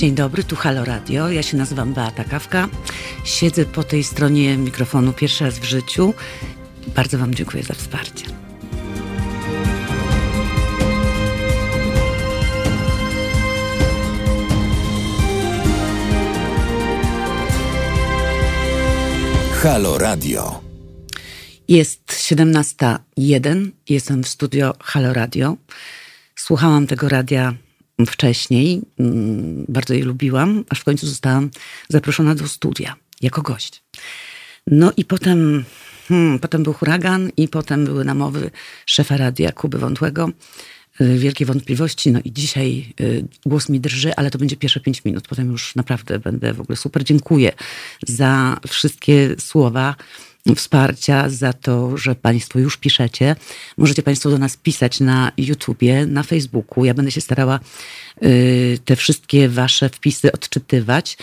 Dzień dobry, tu Halo Radio. Ja się nazywam Beata Kawka. Siedzę po tej stronie mikrofonu pierwszy raz w życiu. Bardzo Wam dziękuję za wsparcie. Halo Radio. Jest 17.01. Jestem w studio Halo Radio. Słuchałam tego radia wcześniej. mm, Bardzo je lubiłam, aż w końcu zostałam zaproszona do studia jako gość. No i potem, hmm, potem był huragan i potem były namowy szefa radia Kuby Wątłego. Y, Wielkie wątpliwości. No i dzisiaj y, głos mi drży, ale to będzie pierwsze pięć minut. Potem już naprawdę będę w ogóle super. Dziękuję za wszystkie słowa wsparcia, za to, że Państwo już piszecie. Możecie Państwo do nas pisać na YouTubie, na Facebooku. Ja będę się starała y, te wszystkie Wasze wpisy odczytywać.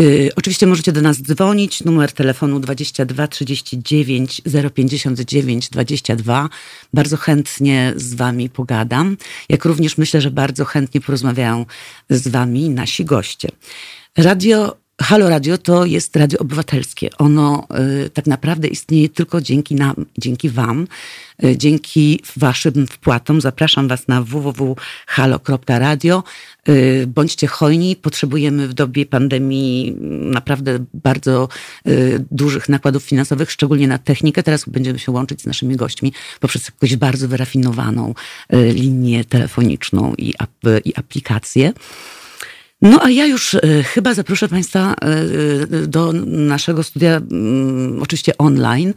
Y, Oczywiście możecie do nas dzwonić. Numer telefonu 22 39 059 22. Bardzo chętnie z Wami pogadam. Jak również myślę, że bardzo chętnie porozmawiają z Wami nasi goście. Radio Halo Radio to jest radio obywatelskie. Ono y, tak naprawdę istnieje tylko dzięki nam, dzięki Wam, y, dzięki Waszym wpłatom. Zapraszam Was na www.halo.radio. Y, bądźcie hojni. Potrzebujemy w dobie pandemii mm, naprawdę bardzo y, dużych nakładów finansowych, szczególnie na technikę. Teraz będziemy się łączyć z naszymi gośćmi poprzez jakąś bardzo wyrafinowaną y, linię telefoniczną i, ap, i aplikację. No a ja już e, chyba zaproszę Państwa e, e, do naszego studia, mm, oczywiście online,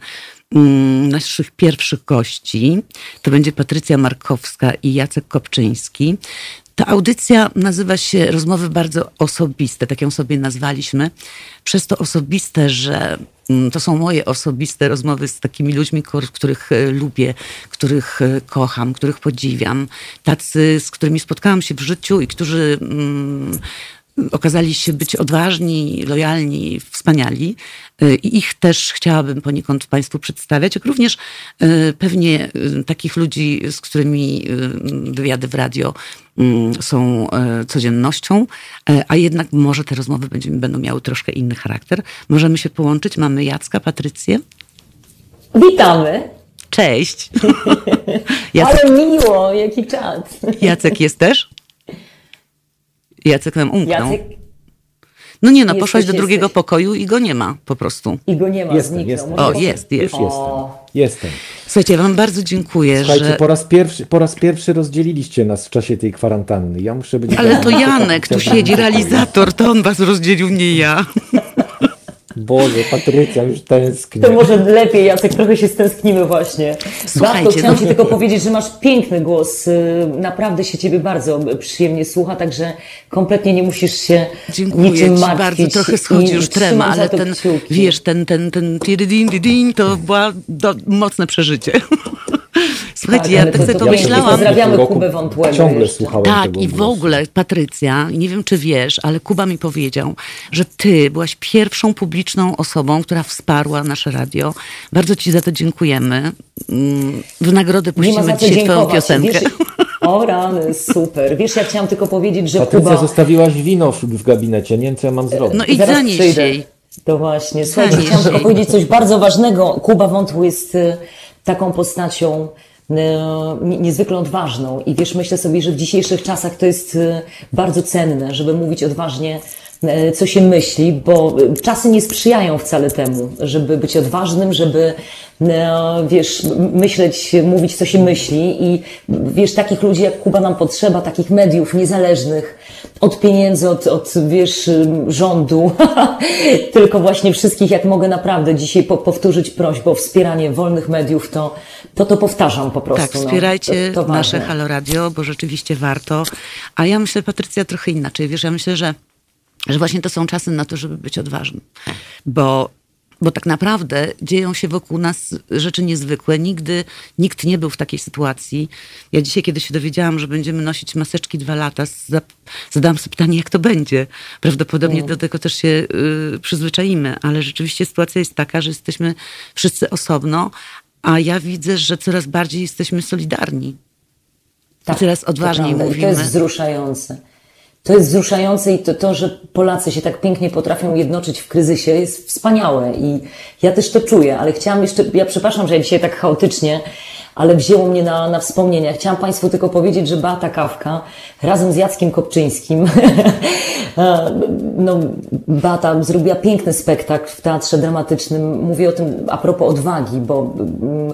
mm, naszych pierwszych gości. To będzie Patrycja Markowska i Jacek Kopczyński. Ta audycja nazywa się Rozmowy bardzo osobiste, tak ją sobie nazwaliśmy. Przez to osobiste, że mm, to są moje osobiste rozmowy z takimi ludźmi, których e, lubię, których e, kocham, których podziwiam. Tacy, z którymi spotkałam się w życiu i którzy mm, okazali się być odważni, lojalni, wspaniali. Y, I ich też chciałabym poniekąd Państwu przedstawiać, jak również y, pewnie y, takich ludzi, z którymi wywiady w radio mm, są codziennością, a jednak może te rozmowy będziemy, będą miały troszkę inny charakter. Możemy się połączyć. Mamy Jacka, Patrycję. Witamy. Cześć. Jacek, Ale miło, jaki czat. Jacek jest też? Jacek nam umknął. Jacek No nie no, Jesteś, poszłaś do drugiego jesteś. pokoju i go nie ma po prostu. i go nie ma, Jestem, zniknął. jestem. O, jest, jest. Już jestem. Jestem. Słuchajcie, ja wam bardzo dziękuję, Słuchajcie, że... po raz, pierwszy, po raz pierwszy rozdzieliliście nas w czasie tej kwarantanny. Ja muszę być... Ale to Janek tu siedzi, realizator, to on was rozdzielił, nie ja. Boże, Patrycja już tęskni. To może lepiej, Jacek, trochę się stęsknimy właśnie. Słuchajcie, Bartko, chciałam no- Ci tylko powiedzieć, że masz piękny głos. y, Naprawdę się Ciebie bardzo przyjemnie słucha, także kompletnie nie musisz się Dziękuję niczym ci martwić. bardzo, trochę schodzi już trema, ale ten, kciuki. wiesz, ten, ten, ten to było do, mocne przeżycie. Słuchajcie, Tak, ja tak to- sobie to pomyślałam... Pozdrawiamy Kubę Wątłego Ciągle jeszcze. słuchałem Tak, tego i w ogóle, Patrycja, nie wiem czy wiesz, ale Kuba mi powiedział, że ty byłaś pierwszą publiczną osobą, która wsparła nasze radio. Bardzo ci za to dziękujemy. Mm, W nagrodę puścimy dzisiaj twoją dziękować. piosenkę. Wiesz, o rany, super. Wiesz, ja chciałam tylko powiedzieć, że Patrycja, Kuba... zostawiłaś wino w, gabinecie. Nie wiem, co ja mam zrobić. No i zanieś jej. To właśnie. Słuchajcie, chciałam tylko powiedzieć coś bardzo ważnego. Kuba Wątły jest y, taką postacią nie- niezwykle odważną. I wiesz, myślę sobie, że w dzisiejszych czasach to jest y, bardzo cenne, żeby mówić odważnie y, co się myśli, bo czasy nie sprzyjają wcale temu, żeby być odważnym, żeby wiesz, myśleć, mówić co się myśli. I wiesz, takich ludzi jak Kuba nam potrzeba, takich mediów niezależnych, od pieniędzy, od, od wiesz, rządu, tylko właśnie wszystkich, jak mogę naprawdę dzisiaj po, powtórzyć prośbę o wspieranie wolnych mediów, to to, to powtarzam po prostu. Tak, wspierajcie no, to, to nasze. Halo Radio, bo rzeczywiście warto. A ja myślę, Patrycja, trochę inaczej. Wiesz, ja myślę, że, że właśnie to są czasy na to, żeby być odważnym. Bo, bo tak naprawdę dzieją się wokół nas rzeczy niezwykłe. Nigdy nikt nie był w takiej sytuacji. Ja dzisiaj, kiedy się dowiedziałam, że będziemy nosić maseczki dwa lata, zadałam sobie pytanie, jak to będzie. Prawdopodobnie do tego też się y, przyzwyczaimy, ale rzeczywiście sytuacja jest taka, że jesteśmy wszyscy osobno, a ja widzę, że coraz bardziej jesteśmy solidarni. I coraz Tak, to odważniej. I mówimy. to jest wzruszające. To jest wzruszające i to, to, że Polacy się tak pięknie potrafią jednoczyć w kryzysie jest wspaniałe i ja też to czuję, ale chciałam jeszcze, ja przepraszam, że ja dzisiaj tak chaotycznie, ale wzięło mnie na, na wspomnienia. Chciałam Państwu tylko powiedzieć, że Beata Kawka razem z Jackiem Kopczyńskim, no, Beata zrobiła piękny spektakl w teatrze dramatycznym. Mówię o tym a propos odwagi, bo mm,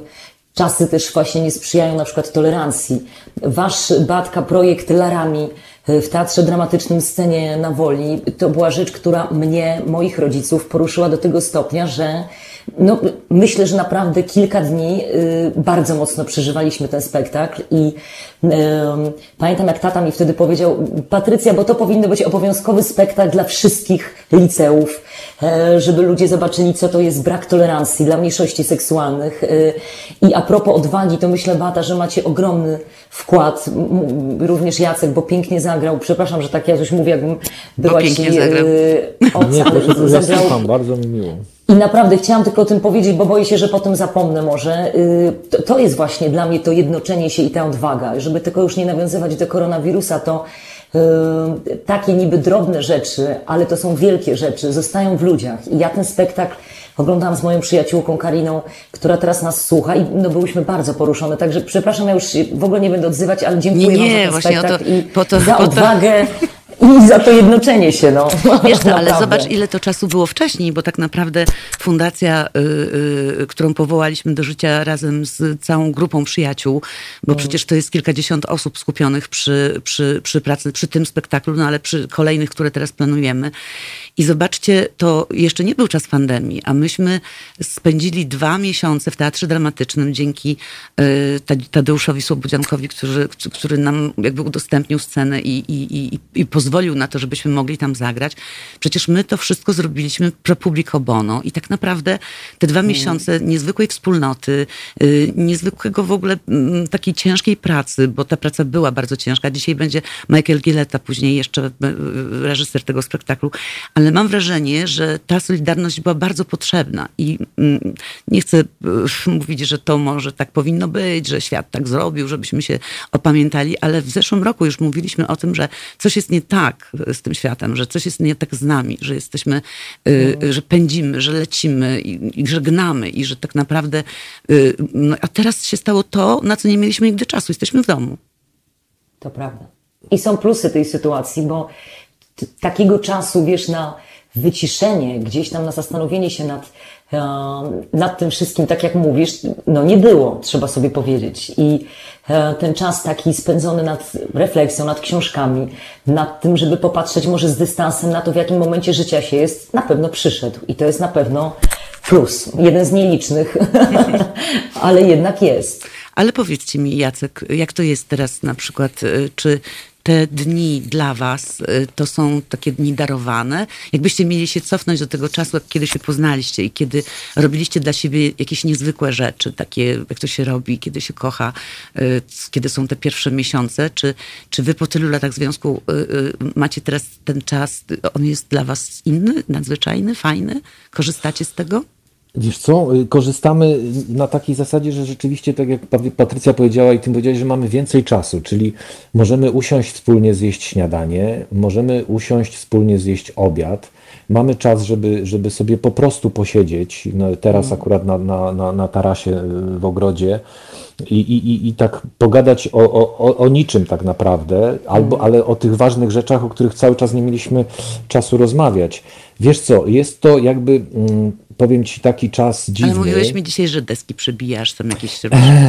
czasy też właśnie nie sprzyjają na przykład tolerancji. Wasz, Batka, projekt Larami w Teatrze Dramatycznym Scenie na Woli, to była rzecz, która mnie, moich rodziców poruszyła do tego stopnia, że no, myślę, że naprawdę kilka dni y, bardzo mocno przeżywaliśmy ten spektakl i y, pamiętam jak tata mi wtedy powiedział, Patrycja, bo to powinno być obowiązkowy spektakl dla wszystkich liceów, y, żeby ludzie zobaczyli, co to jest brak tolerancji dla mniejszości seksualnych. Y, I a propos odwagi, to myślę, Bata, że macie ogromny wkład, również Jacek, bo pięknie zagrał. Przepraszam, że tak ja coś mówię, jakbym była ci... Y, Nie, proszę, zagrał... słucham, bardzo mi miło. I naprawdę chciałam tylko o tym powiedzieć, bo boję się, że potem zapomnę może. Y, to, jest właśnie dla mnie to jednoczenie się i ta odwaga. Żeby tylko już nie nawiązywać do koronawirusa, to yy, takie niby drobne rzeczy, ale to są wielkie rzeczy, zostają w ludziach. I ja ten spektakl oglądałam z moją przyjaciółką Kariną, która teraz nas słucha i no, byłyśmy bardzo poruszone. Także przepraszam, ja już w ogóle nie będę odzywać, ale dziękuję nie, Wam za ten spektakl to, i to, za odwagę. I za to jednoczenie się, no. Wiesz to, ale zobacz, ile to czasu było wcześniej, bo tak naprawdę fundacja, y, y, którą powołaliśmy do życia razem z całą grupą przyjaciół, bo mm. przecież to jest kilkadziesiąt osób skupionych przy, przy, przy pracy, przy tym spektaklu, no ale przy kolejnych, które teraz planujemy. I zobaczcie, to jeszcze nie był czas pandemii, a myśmy spędzili dwa miesiące w Teatrze Dramatycznym dzięki y, Tadeuszowi Słobodziankowi, który, który nam jakby udostępnił scenę i, i, i, i pozwolił na to, żebyśmy mogli tam zagrać. Przecież my to wszystko zrobiliśmy pro publico bono i tak naprawdę te dwa mm. miesiące niezwykłej wspólnoty, y, niezwykłego w ogóle mm, takiej ciężkiej pracy, bo ta praca była bardzo ciężka. Dzisiaj będzie Michael Gilletta, później jeszcze y, reżyser tego spektaklu, ale mam wrażenie, że ta solidarność była bardzo potrzebna i mm, nie chcę y, mówić, że to może tak powinno być, że świat tak zrobił, żebyśmy się opamiętali, ale w zeszłym roku już mówiliśmy o tym, że coś jest nie tak z tym światem, że coś jest nie tak z nami, że jesteśmy, no. że pędzimy, że lecimy i, i żegnamy i że tak naprawdę, no, a teraz się stało to, na co nie mieliśmy nigdy czasu. Jesteśmy w domu. To prawda. I są plusy tej sytuacji, bo takiego czasu, wiesz, na wyciszenie, gdzieś tam na zastanowienie się nad, nad tym wszystkim, tak jak mówisz, no nie było, trzeba sobie powiedzieć. I e, ten czas taki spędzony nad refleksją, nad książkami, nad tym, żeby popatrzeć może z dystansem na to, w jakim momencie życia się jest, na pewno przyszedł. I to jest na pewno plus. Jeden z nielicznych, ale jednak jest. Ale powiedzcie mi, Jacek, jak to jest teraz na przykład, e, czy te dni dla Was y, to są takie dni darowane. Jakbyście mieli się cofnąć do tego czasu, kiedy się poznaliście i kiedy robiliście dla siebie jakieś niezwykłe rzeczy, takie jak to się robi, kiedy się kocha, y, kiedy są te pierwsze miesiące, czy, czy Wy po tylu latach związku y, macie teraz ten czas, on jest dla Was inny, nadzwyczajny, fajny? Korzystacie z tego? Wiesz co, y, korzystamy na takiej zasadzie, że rzeczywiście, tak jak Patrycja powiedziała i ty powiedziałeś, że mamy więcej czasu, czyli możemy usiąść wspólnie zjeść śniadanie, możemy usiąść wspólnie zjeść obiad, mamy czas, żeby, żeby sobie po prostu posiedzieć, no teraz mm. akurat na, na, na, na tarasie y, w ogrodzie i, i, i tak pogadać o, o, o niczym tak naprawdę, albo, mm. ale o tych ważnych rzeczach, o których cały czas nie mieliśmy czasu rozmawiać. Wiesz co, jest to jakby mm, powiem ci, taki czas dziwny. Ale mówiłeś mi dzisiaj, że deski przebijasz, tam jakieś...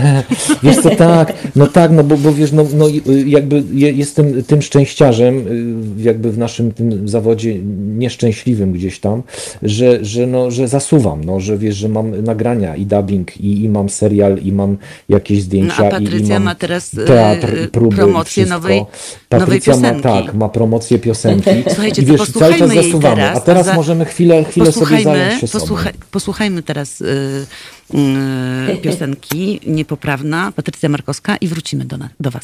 wiesz co, tak, no tak, no bo, bo wiesz, no, no jakby jestem tym szczęściarzem, y, jakby w naszym tym zawodzie nieszczęśliwym gdzieś tam, że, że, no, że zasuwam, no, że wiesz, że mam nagrania i dubbing i, i mam serial i mam jakieś zdjęcia no, a Patrycja i, i mam ma teraz y, teatr i próby promocję nowej, Patrycja nowej ma, tak, ma promocję piosenki. Słuchajcie, i wiesz, cały czas zasuwamy, teraz, a teraz za... możemy chwilę, chwilę sobie zająć się sobą posłuchaj, posłuchajmy teraz y, y, piosenki Niepoprawna, Patrycja Markowska i wrócimy do, do Was.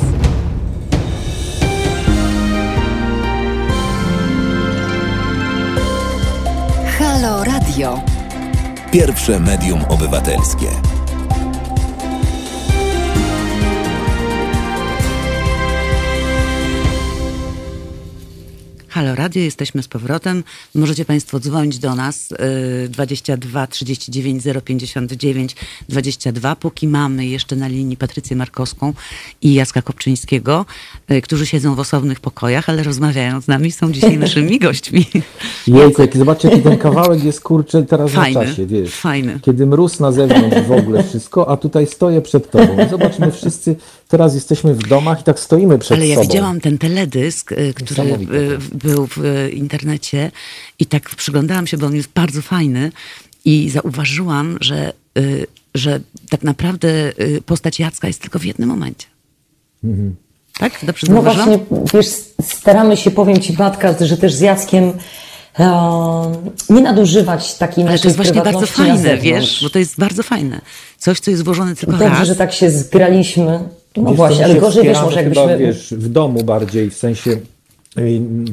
Halo Radio. Pierwsze medium obywatelskie. Jesteśmy z powrotem. Możecie Państwo dzwonić do nas 22 39 059 22, póki mamy jeszcze na linii Patrycję Markowską i Jacka Kopczyńskiego, y, którzy siedzą w osobnych pokojach, ale rozmawiają z nami, są dzisiaj naszymi gośćmi. Jejku, zobaczcie, jaki ten kawałek jest kurczę teraz fajny, na czasie, wiesz. Fajny. Kiedy mróz na zewnątrz w ogóle wszystko, a tutaj stoję przed tobą. Zobaczmy wszyscy, teraz jesteśmy w domach i tak stoimy przed sobą. Ale ja widziałam ten teledysk, y, który był w internecie i tak przyglądałam się, bo on jest bardzo fajny i zauważyłam, że, że tak naprawdę postać Jacka jest tylko w jednym momencie. Mhm. Tak? Dobrze no właśnie, wiesz, staramy się, powiem Ci Matka, że też z Jackiem e, nie nadużywać takiej Ale to jest właśnie bardzo fajne, wiesz, bo to jest bardzo fajne. Coś, co jest włożone tylko Dobrze, raz. Dobrze, że tak się zgraliśmy. No wiesz, właśnie, ale gorzej wiesz, może jakbyśmy... Chyba, wiesz, w domu bardziej, w sensie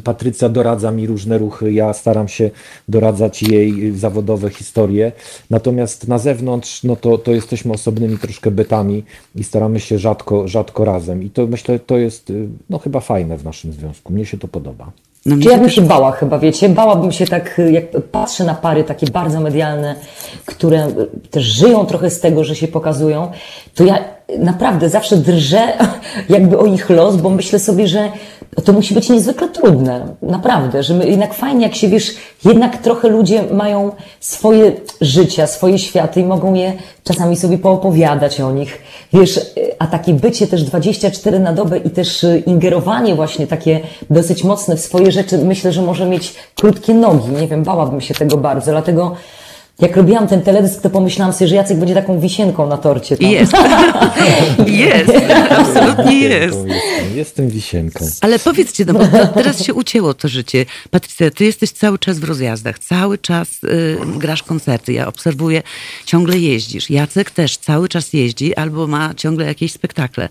Patrycja doradza mi różne ruchy, ja staram się doradzać jej zawodowe historie. Natomiast na zewnątrz, no to, to jesteśmy osobnymi troszkę bytami i staramy się rzadko, rzadko razem. I to myślę, to jest no, chyba fajne w naszym związku. Mnie się to podoba. No, Czy ja bym się bała chyba, wiecie? Bałabym się tak, jak patrzę na pary takie bardzo medialne, które też żyją trochę z tego, że się pokazują, to ja naprawdę zawsze drżę jakby o ich los, bo myślę sobie, że to musi być niezwykle trudne. Naprawdę, że my, jednak fajnie, jak się wiesz, jednak trochę ludzie mają swoje życia, swoje światy i mogą je czasami sobie poopowiadać o nich. Wiesz, a takie bycie też 24 na dobę i też ingerowanie właśnie takie dosyć mocne w swoje rzeczy, myślę, że może mieć krótkie nogi. Nie wiem, bałabym się tego bardzo, dlatego jak robiłam ten teledysk, to pomyślałam sobie, że Jacek będzie taką wisienką na torcie. Tam. Jest. jest. Absolutnie jest. Jestem wisienką. Ale powiedzcie, no bo teraz się ucięło to życie. Patrycja, ty jesteś cały czas w rozjazdach, cały czas y, grasz koncerty. Ja obserwuję, ciągle jeździsz. Jacek też cały czas jeździ albo ma ciągle jakieś spektakle.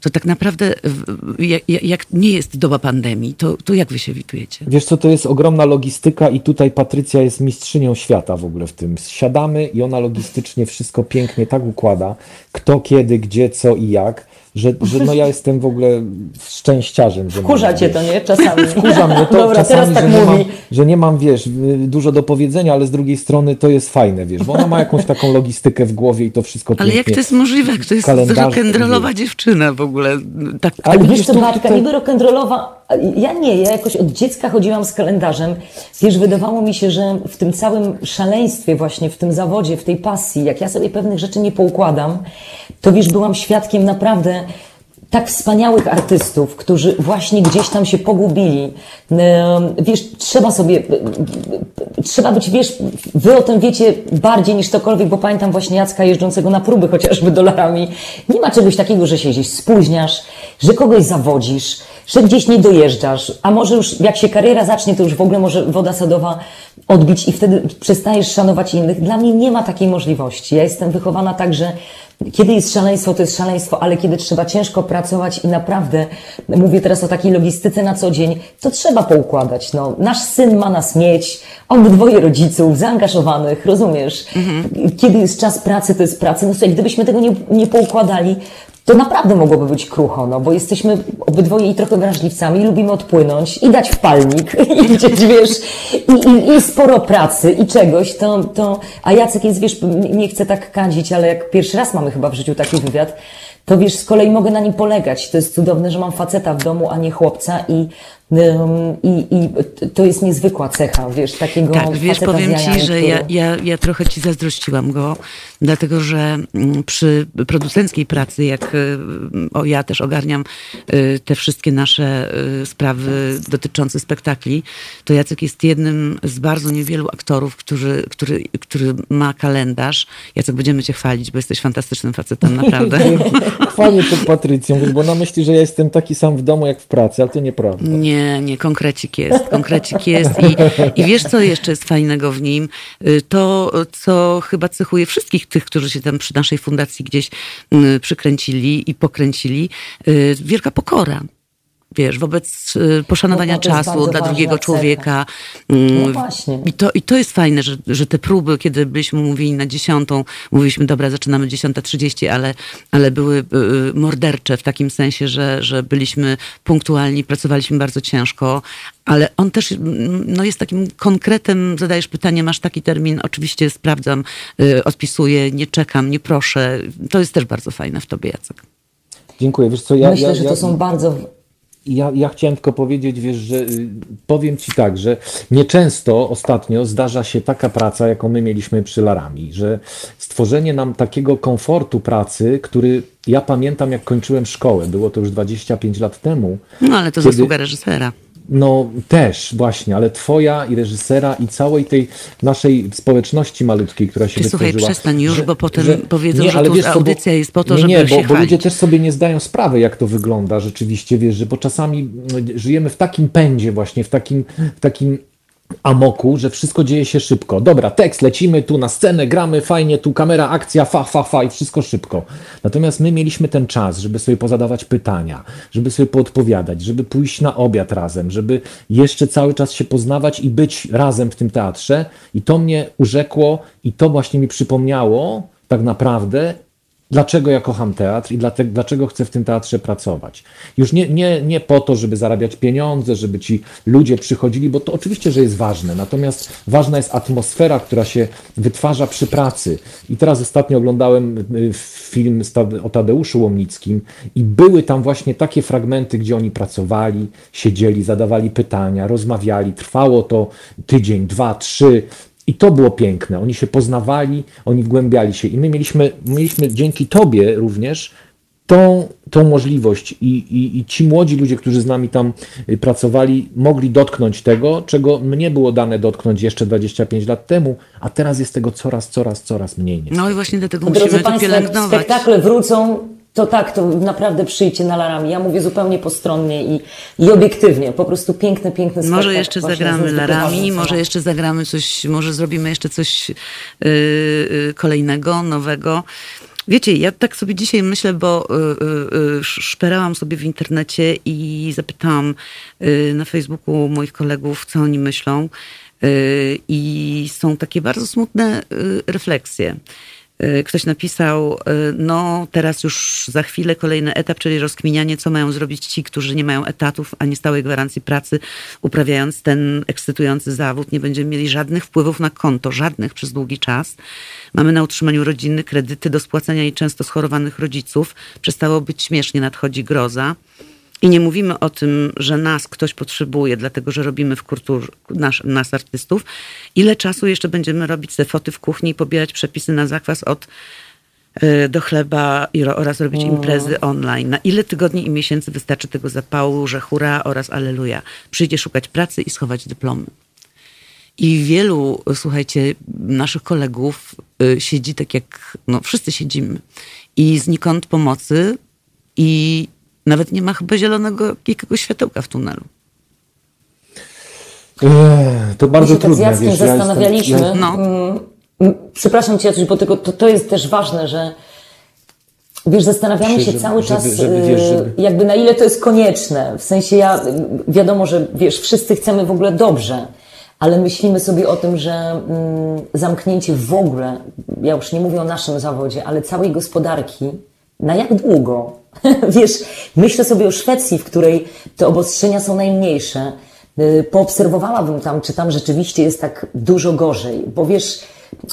To tak naprawdę, jak, jak nie jest doba pandemii, to, to jak wy się witujecie? Wiesz co, to jest ogromna logistyka i tutaj Patrycja jest mistrzynią świata w ogóle w tym tym. Siadamy i ona logistycznie wszystko pięknie tak układa, kto, kiedy, gdzie, co i jak, że, że no ja jestem w ogóle szczęściarzem. Że Wkurza cię to, nie? Czasami. Wkurza mnie to Dobra, czasami, tak że, nie mam, że nie mam, wiesz, dużo do powiedzenia, ale z drugiej strony to jest fajne, wiesz, bo ona ma jakąś taką logistykę w głowie i to wszystko Ale jak to jest możliwe? Jak to jest rock'n'rollowa dziewczyna w ogóle? Tak, ale tak wiesz co, Bartka, niby rock'n'rollowa, ja nie, ja jakoś od dziecka chodziłam z kalendarzem. Wiesz, wydawało mi się, że w tym całym szaleństwie właśnie, w tym zawodzie, w tej pasji, jak ja sobie pewnych rzeczy nie poukładam, to wiesz, byłam świadkiem naprawdę tak wspaniałych artystów, którzy właśnie gdzieś tam się pogubili. Wiesz, trzeba sobie, trzeba być, wiesz, wy o tym wiecie bardziej niż ktokolwiek, bo pamiętam właśnie Jacka jeżdżącego na próby chociażby dolarami. Nie ma czegoś takiego, że się gdzieś spóźniasz, że kogoś zawodzisz, że gdzieś nie dojeżdżasz, a może już jak się kariera zacznie, to już w ogóle może woda sadowa odbić i wtedy przestajesz szanować innych. Dla mnie nie ma takiej możliwości. Ja jestem wychowana tak, że kiedy jest szaleństwo, to jest szaleństwo, ale kiedy trzeba ciężko pracować i naprawdę, mówię teraz o takiej logistyce na co dzień, to trzeba poukładać. No, nasz syn ma nas mieć, obydwoje rodziców zaangażowanych, rozumiesz? Mhm. Kiedy jest czas pracy, to jest pracy. No słuchaj, gdybyśmy tego nie, nie poukładali, to naprawdę mogłoby być krucho, no bo jesteśmy obydwoje i trochę wrażliwcami, lubimy odpłynąć i dać w palnik i gdzieś, wiesz, i, i, i, sporo pracy i czegoś, to, to, a Jacek jest, wiesz, nie chcę tak kadzić, ale jak pierwszy raz mamy chyba w życiu taki wywiad, to wiesz, z kolei mogę na nim polegać. To jest cudowne, że mam faceta w domu, a nie chłopca i i, I, to jest niezwykła cecha, wiesz, takiego Tak, wiesz, powiem ci, że który... ja, ja, ja trochę ci zazdrościłam go, dlatego że mm, przy producenckiej pracy, jak y, o, ja też ogarniam y, te wszystkie nasze y, sprawy dotyczące spektakli, to Jacek jest jednym z bardzo niewielu aktorów, który, który, który ma kalendarz. Jacek, będziemy cię chwalić, bo jesteś fantastycznym facetem, naprawdę. Chwalię to Patrycją, bo ona myśli, że ja jestem taki sam w domu, jak w pracy, ale to nieprawda. Nie, nie, nie, konkrecik jest. Konkrecik jest i, i wiesz, co jeszcze jest fajnego w nim? Y, to, co chyba cechuje wszystkich tych, którzy się tam przy naszej fundacji gdzieś y, przykręcili i pokręcili. Y, wielka pokora. Wiesz, wobec y, poszanowania no, czasu dla drugiego człowieka. Mm, no właśnie. I to, I to jest fajne, że, że te próby, kiedy byliśmy mówili na dziesiątą, mówiliśmy, dobra, zaczynamy 10.30, ale, ale były y, mordercze w takim sensie, że, że byliśmy punktualni, pracowaliśmy bardzo ciężko, ale on też no, jest takim konkretem, zadajesz pytanie, masz taki termin, oczywiście sprawdzam, y, odpisuję, nie czekam, nie proszę. To jest też bardzo fajne w tobie, Jacek. Dziękuję. Wiesz co, ja, Myślę, ja, że to ja, są bardzo ja, ja chciałem tylko powiedzieć, wiesz, że y, powiem Ci tak, że nieczęsto ostatnio zdarza się taka praca, jaką my mieliśmy przy Larami, że stworzenie nam takiego komfortu pracy, który ja pamiętam, jak kończyłem szkołę, było to już 25 lat temu. No ale to kiedy... zasługa reżysera. No też właśnie, ale twoja i reżysera i całej tej naszej społeczności malutkiej, która się Ty. Słuchaj, przestań już, że, bo potem że, powiedzą, nie, że tu wiesz, audycja jest po to, nie, żeby nie, bo, bo ludzie też sobie nie zdają sprawy, jak to wygląda rzeczywiście, wiesz, że bo czasami żyjemy w takim pędzie właśnie, w takim, w takim amoku, że wszystko dzieje się szybko. Dobra, tekst, lecimy tu na scenę, gramy fajnie, tu kamera, akcja, fa, fa, fa i wszystko szybko. Natomiast my mieliśmy ten czas, żeby sobie pozadawać pytania, żeby sobie poodpowiadać, żeby pójść na obiad razem, żeby jeszcze cały czas się poznawać i być razem w tym teatrze. I to mnie urzekło i to właśnie mi przypomniało tak naprawdę, dlaczego ja kocham teatr i dlaczego chcę w tym teatrze pracować. Już nie, nie, nie po to, żeby zarabiać pieniądze, żeby ci ludzie przychodzili, bo to oczywiście, że jest ważne, natomiast ważna jest atmosfera, która się wytwarza przy pracy. I teraz ostatnio oglądałem y, film o Tadeuszu Łomnickim i były tam właśnie takie fragmenty, gdzie oni pracowali, siedzieli, zadawali pytania, rozmawiali. Trwało to tydzień, dwa, trzy. I to było piękne. Oni się poznawali, oni wgłębiali się. I my mieliśmy, mieliśmy dzięki Tobie również tą, tą możliwość. I, i, I ci młodzi ludzie, którzy z nami tam y, pracowali, mogli dotknąć tego, czego mnie było dane dotknąć jeszcze 25 lat temu, a teraz jest tego coraz, coraz, coraz mniej. Niestety. No i właśnie dlatego Drodzy musimy Państwo, to pielęgnować. spektakle wrócą to tak, to naprawdę przyjdźcie na Larami. Ja mówię zupełnie postronnie i, i obiektywnie. Po prostu piękne, piękne spektakl. Może jeszcze zagramy Larami, może jeszcze zagramy coś, może zrobimy jeszcze coś yy, kolejnego, nowego. Wiecie, ja tak sobie dzisiaj myślę, bo yy, szperałam sobie w internecie i zapytałam y, na Facebooku moich kolegów, co oni myślą. Y, I są takie bardzo smutne y, refleksje. Y, ktoś napisał, y, no teraz już za chwilę kolejny etap, czyli rozkminianie, co mają zrobić ci, którzy nie mają etatów ani stałej gwarancji pracy, uprawiając ten ekscytujący zawód. Nie będziemy mieli żadnych wpływów na konto, żadnych przez długi czas. Mamy na utrzymaniu rodziny kredyty do spłacenia i często schorowanych rodziców. Przestało być śmiesznie, nadchodzi groza. I nie mówimy o tym, że nas ktoś potrzebuje, dlatego że robimy w kulturze, nas, nas artystów. Ile czasu jeszcze będziemy robić te foty w kuchni i pobierać przepisy na zakwas od y, do chleba oraz robić imprezy online. Na ile tygodni i miesięcy wystarczy tego zapału, że hura oraz aleluja. Przyjdzie szukać pracy i schować dyplomy. I wielu, słuchajcie, naszych kolegów y, siedzi tak jak, no wszyscy siedzimy. I znikąd pomocy i nawet nie ma chyba zielonego jakiegoś światełka w tunelu. to bardzo My się trudne. Tak z wiesz, zastanawialiśmy. Ja jestem, ja... No. Mm, przepraszam cię, bo tylko to, to jest też ważne, że wiesz, zastanawiamy się żeby, cały czas, żeby, żeby, wiesz, żeby, jakby na ile to jest konieczne. W sensie ja, wiadomo, że wiesz, wszyscy chcemy w ogóle dobrze, ale myślimy sobie o tym, że mm, zamknięcie w ogóle, ja już nie mówię o naszym zawodzie, ale całej gospodarki, na jak długo? Wiesz, myślę sobie o Szwecji, w której te obostrzenia są najmniejsze. Y, poobserwowałabym tam, czy tam rzeczywiście jest tak dużo gorzej, bo wiesz,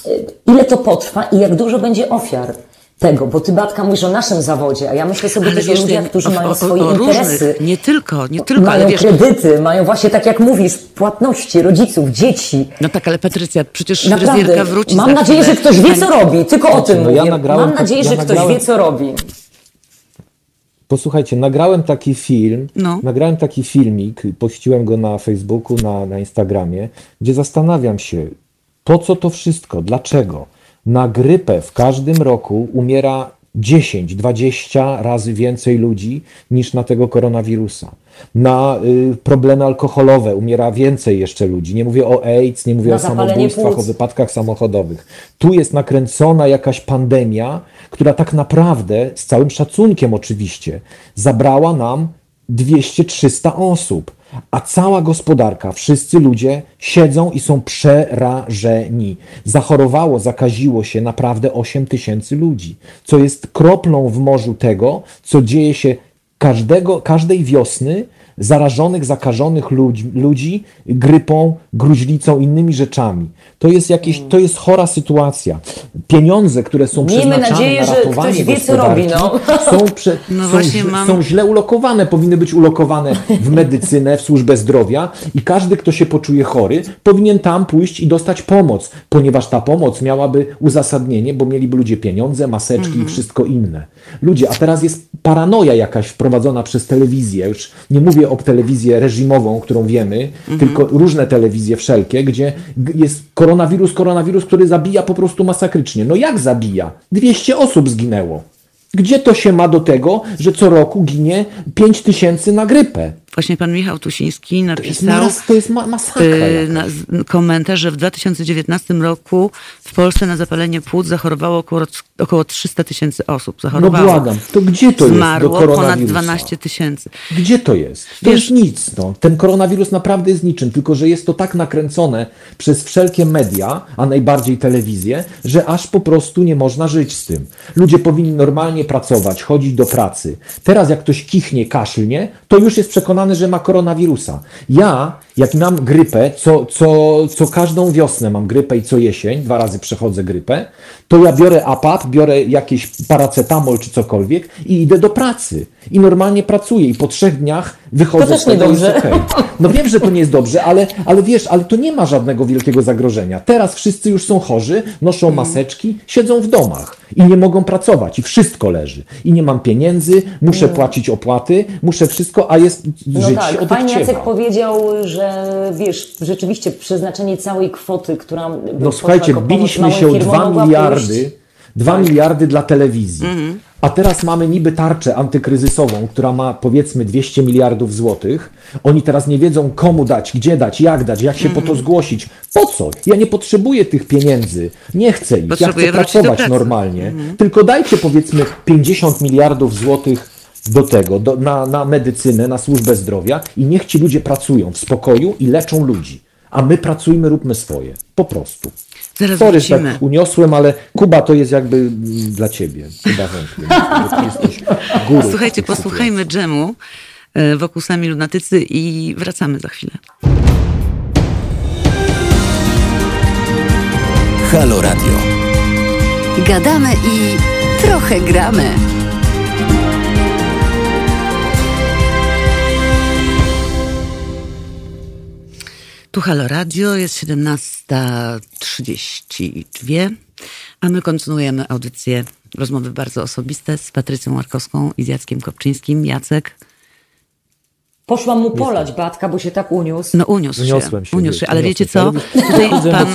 y, ile to potrwa i jak dużo będzie ofiar tego, bo ty Batka mówisz o naszym zawodzie, a ja myślę sobie ale też wiesz, o ludziach, którzy o, mają o, swoje o interesy. Różnych, nie tylko, nie tylko, mają ale wiesz... kredyty, mają właśnie tak jak mówisz, płatności rodziców, dzieci. No tak, ale Patrycja, przecież Naprawdę, wróci Mam nadzieję, że ktoś wie, co robi, tylko o tym no, mówię. Nagrałem, Mam nadzieję, ja że nagrałem... ktoś wie, co robi. Posłuchajcie, nagrałem taki film, no. nagrałem taki filmik, pościłem go na Facebooku, na, na Instagramie, gdzie zastanawiam się, po co to wszystko, dlaczego? Na grypę w każdym roku umiera 10-20 razy więcej ludzi niż na tego koronawirusa. Na y, problemy alkoholowe umiera więcej jeszcze ludzi. Nie mówię o AIDS, nie mówię na o samobójstwach, płuc. o wypadkach samochodowych. Tu jest nakręcona jakaś pandemia, która tak naprawdę, z całym szacunkiem oczywiście, zabrała nam 200-300 osób, a cała gospodarka, wszyscy ludzie siedzą i są przerażeni. Zachorowało, zakaziło się naprawdę 8 tysięcy ludzi, co jest kroplą w morzu tego, co dzieje się każdego, każdej wiosny zarażonych, zakażonych ludzi, ludzi grypą, gruźlicą, innymi rzeczami. To jest jakieś, to jest chora sytuacja. Pieniądze, które są Miejmy przeznaczane nadzieję, na ratowanie że ktoś wie, co robi, no. są, prze, no są, mam... są źle ulokowane, powinny być ulokowane w medycynę, w służbę zdrowia i każdy, kto się poczuje chory, powinien tam pójść i dostać pomoc, ponieważ ta pomoc miałaby uzasadnienie, bo mieliby ludzie pieniądze, maseczki mhm. i wszystko inne. Ludzie, a teraz jest paranoja jakaś wprowadzona przez telewizję, już nie mówię o telewizję reżimową, którą wiemy, mhm. tylko różne telewizje wszelkie, gdzie jest koronawirus, koronawirus, który zabija po prostu masakrycznie. No jak zabija? 200 osób zginęło. Gdzie to się ma do tego, że co roku ginie 5 tysięcy na grypę? Właśnie pan Michał Tusiński napisał to jest, masakra na, komentarz, że w 2019 roku w Polsce na zapalenie płuc zachorowało około, około 300 tysięcy osób. Zachorowało. No błagam, to gdzie to Zmarło jest do ponad 12 tysięcy. Gdzie to jest? To Wiesz, jest nic. No. Ten koronawirus naprawdę jest niczym, tylko że jest to tak nakręcone przez wszelkie media, a najbardziej telewizję, że aż po prostu nie można żyć z tym. Ludzie powinni normalnie pracować, chodzić do pracy. Teraz jak ktoś kichnie, kaszlnie, to już jest przekonany że ma koronawirusa. Ja, jak mam grypę, co, co, co każdą wiosnę mam grypę i co jesień, dwa razy przechodzę grypę, to ja biorę APAP, biorę jakiś paracetamol czy cokolwiek i idę do pracy. I normalnie pracuję i po trzech dniach wychodzę to też z tego. Okay. No wiem, że to nie jest dobrze, ale, ale wiesz, ale to nie ma żadnego wielkiego zagrożenia. Teraz wszyscy już są chorzy, noszą mm. maseczki, siedzą w domach i nie mogą pracować i wszystko leży. I nie mam pieniędzy, muszę mm. płacić opłaty, muszę wszystko, a jest no żyć tak, od Pan Jacek powiedział, że wiesz, rzeczywiście przeznaczenie całej kwoty, która No słuchajcie, biliśmy się o 2 miliardy, 2 tak. miliardy dla telewizji. Mm. A teraz mamy niby tarczę antykryzysową, która ma powiedzmy 200 miliardów złotych. Oni teraz nie wiedzą komu dać, gdzie dać, jak dać, jak się po to zgłosić. Po co? Ja nie potrzebuję tych pieniędzy. Nie chcę ich. Ja chcę pracować normalnie. Mhm. Tylko dajcie powiedzmy 50 miliardów złotych do tego, do, na, na medycynę, na służbę zdrowia i niech ci ludzie pracują w spokoju i leczą ludzi. A my pracujmy, róbmy swoje. Po prostu. Zaraz Sorry, tak uniosłem, ale Kuba to jest jakby dla ciebie. Kuba wątpię. Słuchajcie, posłuchajmy dżemu e, wokół sami lunatycy i wracamy za chwilę. Halo Radio. Gadamy i trochę gramy. Tu Halo Radio, jest 17.32, a my kontynuujemy audycję rozmowy bardzo osobiste z Patrycją Markowską i z Jackiem Kopczyńskim. Jacek. Poszłam mu polać Batka, bo się tak uniósł. No uniósł się, się, uniósł się ale wiecie co? Tutaj pan,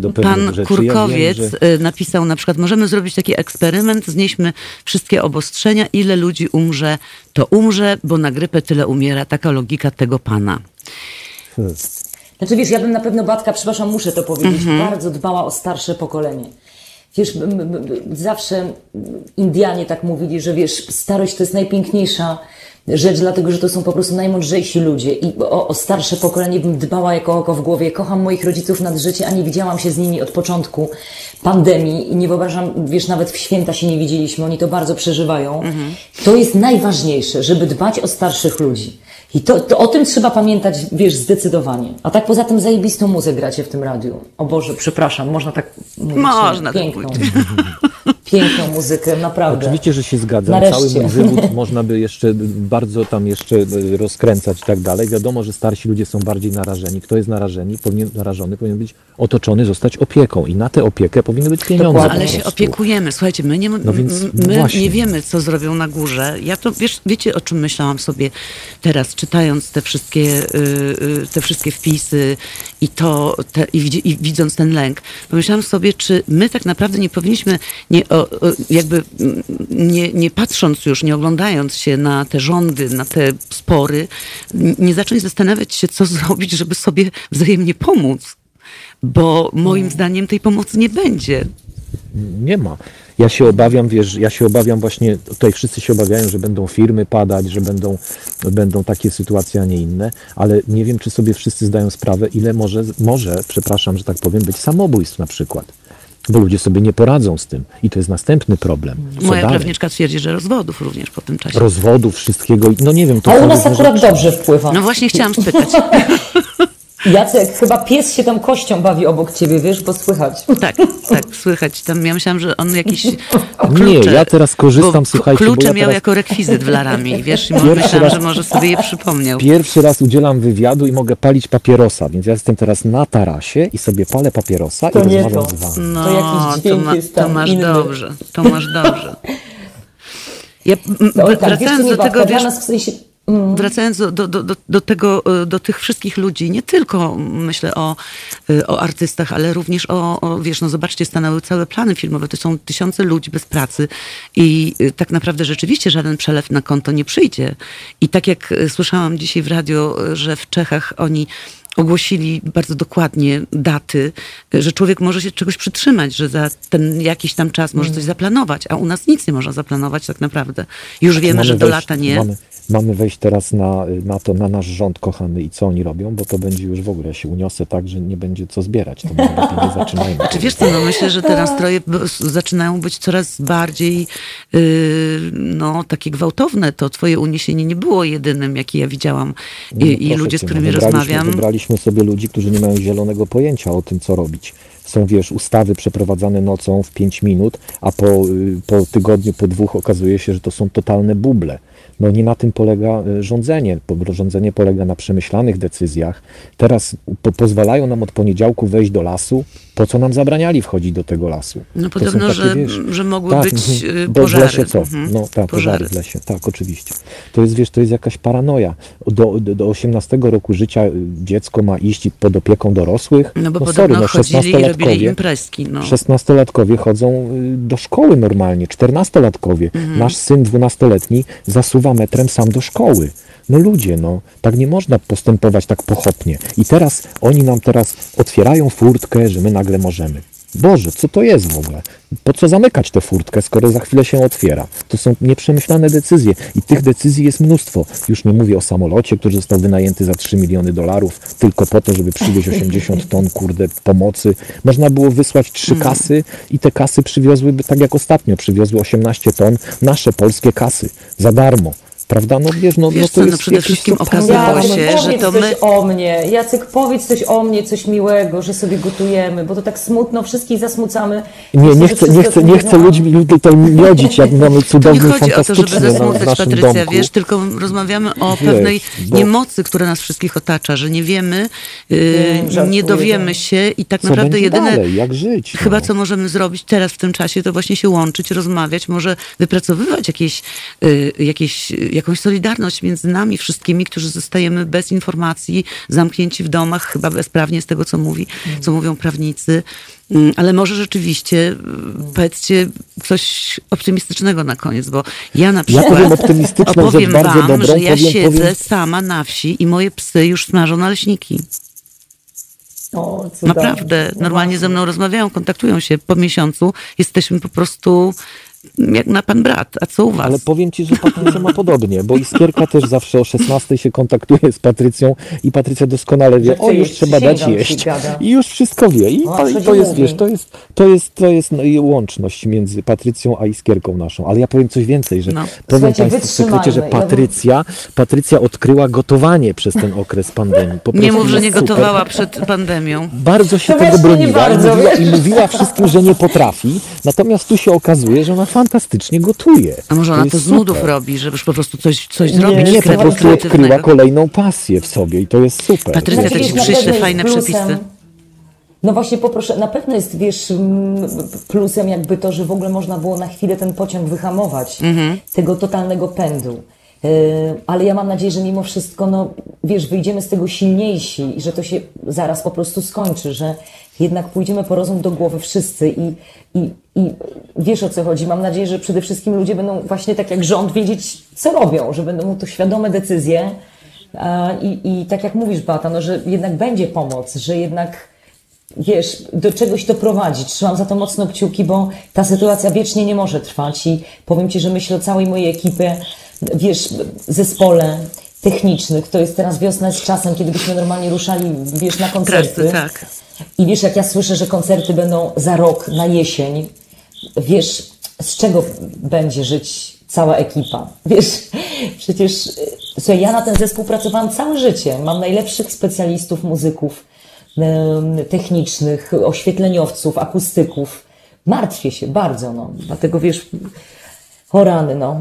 do pan rzeczy. Kurkowiec ja wiem, że... Y, napisał na przykład, możemy zrobić taki eksperyment, znieśmy wszystkie obostrzenia, ile ludzi umrze, to umrze, bo na grypę tyle umiera. Taka logika tego pana. Znaczy wiesz, ja bym na pewno Batka, przepraszam, muszę to powiedzieć, mhm. bardzo dbała o starsze pokolenie. Wiesz, zawsze Indianie tak mówili, że wiesz, starość to jest najpiękniejsza rzecz, dlatego że to są po prostu najmądrzejsi ludzie i o, o, starsze pokolenie bym dbała jako oko w głowie. Kocham moich rodziców nad życie, a nie widziałam się z nimi od początku pandemii i nie wyobrażam, wiesz, nawet w święta się nie widzieliśmy, oni to bardzo przeżywają. Mhm. To jest najważniejsze, żeby dbać o starszych ludzi. I to, to, o tym trzeba pamiętać, wiesz, zdecydowanie. A tak poza tym zajebistą muzykę gracie w tym radiu. O Boże, przepraszam, można tak mówić. Można tak piękną. Tak piękną muzykę, naprawdę. Oczywiście, że się zgadzam. Nareszcie. Cały mój wywód można by jeszcze bardzo tam jeszcze rozkręcać i tak dalej. Wiadomo, że starsi ludzie są bardziej narażeni. Kto jest narażeni, powinien, narażony, powinien być otoczony, zostać opieką i na tę opiekę powinny być pieniądze. No, ale się opiekujemy. Słuchajcie, my, nie, no więc, my nie wiemy, co zrobią na górze. Ja to, wiesz, wiecie, o czym myślałam sobie teraz, czytając te wszystkie, yy, te wszystkie wpisy i to, te, i, i, widząc ten lęk. Pomyślałam sobie, czy my tak naprawdę nie powinniśmy nie jakby nie, nie patrząc już, nie oglądając się na te rządy, na te spory, nie zacząć zastanawiać się, co zrobić, żeby sobie wzajemnie pomóc. Bo moim zdaniem tej pomocy nie będzie. Nie ma. Ja się obawiam, wiesz, ja się obawiam właśnie, tutaj wszyscy się obawiają, że będą firmy padać, że będą, będą takie sytuacje, a nie inne, ale nie wiem, czy sobie wszyscy zdają sprawę, ile może, może, przepraszam, że tak powiem, być samobójstw na przykład bo ludzie sobie nie poradzą z tym. I to jest następny problem. Co Moja dalej? prawniczka twierdzi, że rozwodów również po tym czasie. Rozwodów, wszystkiego. No nie wiem. To A u nas akurat dobrze wpływa. No właśnie chciałam spytać. Jacek, chyba pies się tam kością bawi obok ciebie, wiesz, bo słychać. Tak, tak, słychać. Tam ja myślałam, że on jakiś klucze, Nie, ja teraz korzystam, słuchajcie. Klucze ja miał teraz... jako rekwizyt w Laramie, wiesz, i myślałam, raz, że może sobie je przypomniał. Pierwszy raz udzielam wywiadu i mogę palić papierosa, więc ja jestem teraz na tarasie i sobie palę papierosa to i rozmawiam z wami. No, to to, ma, jest tam to masz inny. dobrze, to masz dobrze. Ja, no, tak, wracając wiesz, do tego, wiesz, w sensie. Wracając do, do, do, do, tego, e, do tych wszystkich ludzi, nie tylko myślę o, e, o artystach, ale również o, o, wiesz, no zobaczcie, stanęły całe plany filmowe, to są tysiące ludzi bez pracy i e, tak naprawdę rzeczywiście żaden przelew na konto nie przyjdzie. I tak jak słyszałam dzisiaj w radio, że w Czechach oni ogłosili bardzo dokładnie daty, że człowiek może się czegoś przytrzymać, że za ten jakiś tam czas może coś mm. zaplanować, a u nas nic nie można zaplanować tak naprawdę. Już wiemy, że do lata nie. Mamy, mamy wejść teraz na, na to, na nasz rząd kochany i co oni robią, bo to będzie już w ogóle, ja się uniosę tak, że nie będzie co zbierać. To nie zaczynajmy. Czy wiesz co, no myślę, że te nastroje zaczynają być coraz bardziej yy, no, takie gwałtowne. To twoje uniesienie nie było jedynym, jakie ja widziałam i, no, i ludzie, z którymi no, rozmawiam. Wybraliśmy sobie ludzi, którzy nie mają zielonego pojęcia o tym, co robić są, wiesz, ustawy przeprowadzane nocą w 5 minut, a po, y, po tygodniu, po dwóch okazuje się, że to są totalne buble. No nie na tym polega e, rządzenie. Rządzenie polega na przemyślanych decyzjach. Teraz po pozwalają nam od poniedziałku wejść do lasu. Po co nam zabraniali wchodzić do tego lasu? No podobno, takie, że, wiesz, że mogły tak, być mhm. Bo pożary. w lesie co? Mhm. No tak, pożary. w lesie. Tak, oczywiście. To jest, wiesz, to jest jakaś paranoja. Do, do, do 18 roku życia e, dziecko ma iść pod opieką dorosłych. No bo no, sorry, no 16-latkowie, no. 16-latkowie chodzą do szkoły normalnie, 14-latkowie. Mhm. Nasz syn 12-letni zasuwa metrem sam do szkoły. No ludzie, no, tak nie można postępować tak pochopnie. I teraz oni nam teraz otwierają furtkę, że my nagle możemy. Boże, co to jest w ogóle? Po co zamykać tę furtkę, skoro za chwilę się otwiera? To są nieprzemyślane decyzje i tych decyzji jest mnóstwo. Już nie mówię o samolocie, który został wynajęty za 3 miliony dolarów, tylko po to, żeby przywieźć 80 ton, kurde, pomocy. Można było wysłać trzy mm. kasy i te kasy przywiozłyby, tak jak ostatnio, przywiozły 18 ton, nasze polskie kasy, za darmo. Prawda? No wiesz, no, wiesz no to co, no przede wszystkim okazało się, że to my... coś o mnie. Jacek, powiedz coś o mnie, coś miłego, że sobie gotujemy, bo to tak smutno, wszystkich zasmucamy. Nie, nie chcę, nie chcę, nie chcę ludźmi tutaj miodzić, jak mamy cudowny, nie chodzi o to, żeby zasmucać, Patrycja, domku. wiesz, tylko rozmawiamy o wiesz, pewnej bo... niemocy, która nas wszystkich otacza, że nie wiemy, yy, nie dowiemy się i tak co naprawdę jedyne... Dalej, jak żyć? No. Chyba co możemy zrobić teraz w tym czasie, to właśnie się łączyć, rozmawiać, może wypracowywać jakieś, yy, jakieś jakąś solidarność między nami wszystkimi, którzy zostajemy bez informacji, zamknięci w domach, chyba bezprawnie z tego, co mówi, co mówią prawnicy. Mm, ale może rzeczywiście mm, powiedzcie coś optymistycznego na koniec, bo ja na przykład ja powiem opowiem wam, dobrą, że ja powiem, siedzę powiem... sama na wsi i moje psy już smażą naleśniki. O, Naprawdę, normalnie ze mną rozmawiają, kontaktują się po miesiącu. Jesteśmy po prostu jak na pan brat. A co u was? Ale powiem ci, że Patrycja ma podobnie, bo Iskierka też zawsze o 16 się kontaktuje z Patrycją i Patrycja doskonale wie, o już trzeba dać jeść. I już wszystko wie. I, o, i to jest, wiesz, to jest, to jest, to jest no, łączność między Patrycją a Iskierką naszą. Ale ja powiem coś więcej, że no. powiem Państwu w sekrecie, że Patrycja, Patrycja odkryła gotowanie przez ten okres pandemii. Po nie mów, że nie super. gotowała przed pandemią. Bardzo się to tego broniła i mówiła, i mówiła wszystkim, że nie potrafi. Natomiast tu się okazuje, że ona fantastycznie gotuje. A może ona to, to z nudów robi, żebyś po prostu coś, coś zrobić? Nie, po prostu odkryła kolejną pasję w sobie i to jest super. Patrycja, to ci przyśle fajne przepisy. No właśnie poproszę, na pewno jest, wiesz, plusem jakby to, że w ogóle można było na chwilę ten pociąg wyhamować, mhm. tego totalnego pędu. E, ale ja mam nadzieję, że mimo wszystko, no wiesz, wyjdziemy z tego silniejsi i że to się zaraz po prostu skończy, że jednak pójdziemy po rozum do głowy wszyscy i, i, i wiesz o co chodzi. Mam nadzieję, że przede wszystkim ludzie będą właśnie tak jak rząd wiedzieć, co robią, że będą to świadome decyzje. I, i tak jak mówisz, Bata, no, że jednak będzie pomoc, że jednak wiesz, do czegoś to prowadzi. Trzymam za to mocno kciuki, bo ta sytuacja wiecznie nie może trwać i powiem Ci, że myślę o całej mojej ekipie, wiesz, zespole technicznych. To jest teraz wiosna z czasem, kiedy byśmy normalnie ruszali, wiesz, na koncerty. tak. I wiesz, jak ja słyszę, że koncerty będą za rok, na jesień, wiesz, z czego będzie żyć cała ekipa? Wiesz, przecież, słuchaj, ja na ten zespół pracowałam całe życie. Mam najlepszych specjalistów, muzyków, technicznych, oświetleniowców, akustyków. Martwię się bardzo, no. Dlatego wiesz, o rany, no.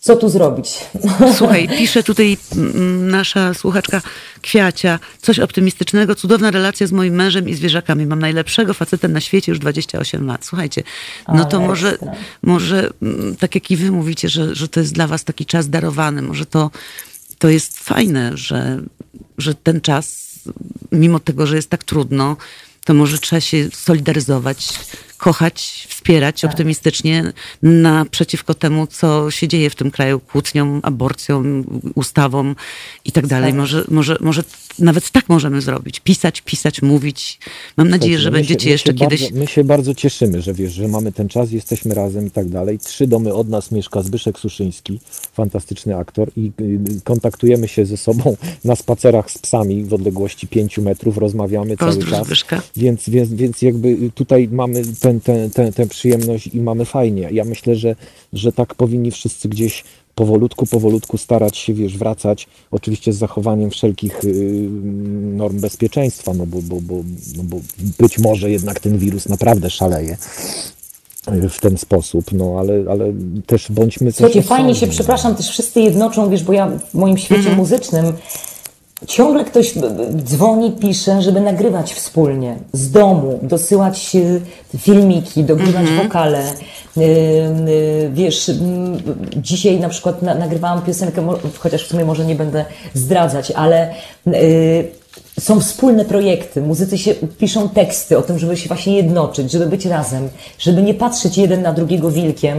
Co tu zrobić? Słuchaj, pisze tutaj mm, nasza słuchaczka Kwiacia, coś optymistycznego, cudowna relacja z moim mężem i zwierzakami. Mam najlepszego faceta na świecie, już 28 lat. Słuchajcie, no to może, może mm, tak jak i wy mówicie, że, że to jest dla was taki czas darowany, może to, to jest fajne, że, że ten czas, mimo tego, że jest tak trudno, to może trzeba się solidaryzować, kochać, wspierać tak. optymistycznie naprzeciwko temu, co się dzieje w tym kraju, kłótniom, aborcją, ustawom i tak dalej. Może, może, może nawet tak możemy zrobić. Pisać, pisać, mówić. Mam nadzieję, że będziecie się, jeszcze kiedyś... Bardzo, my się bardzo cieszymy, że wiesz, że mamy ten czas, jesteśmy razem i tak dalej. Trzy domy od nas mieszka Zbyszek Suszyński, fantastyczny aktor i y, kontaktujemy się ze sobą na spacerach z psami w odległości pięciu metrów, rozmawiamy Pozdrów cały czas. Zbyszka. Więc, więc, więc jakby tutaj mamy tę ten, ten, ten, przyjemność i mamy fajnie. Ja myślę, że, że tak powinni wszyscy gdzieś powolutku, powolutku starać się, wiesz, wracać, oczywiście z zachowaniem wszelkich yy, norm bezpieczeństwa, no bo, bo, bo, no bo być może jednak ten wirus naprawdę szaleje y, w ten sposób, no ale, ale też bądźmy Słuchajcie, fajnie się, przepraszam, też wszyscy jednoczą, wiesz, bo ja w moim świecie mm -hmm. muzycznym ciągle ktoś dzwoni, pisze, żeby nagrywać wspólnie z domu, dosyłać y, filmiki, dogrywać mm -hmm. wokale. Y, y, wiesz, dzisiaj na przykład nagrywałam piosenkę, chociaż w sumie może nie będę zdradzać, ale są wspólne projekty, muzycy się piszą teksty o tym, żeby się właśnie jednoczyć, żeby być razem, żeby nie patrzeć jeden na drugiego wilkiem,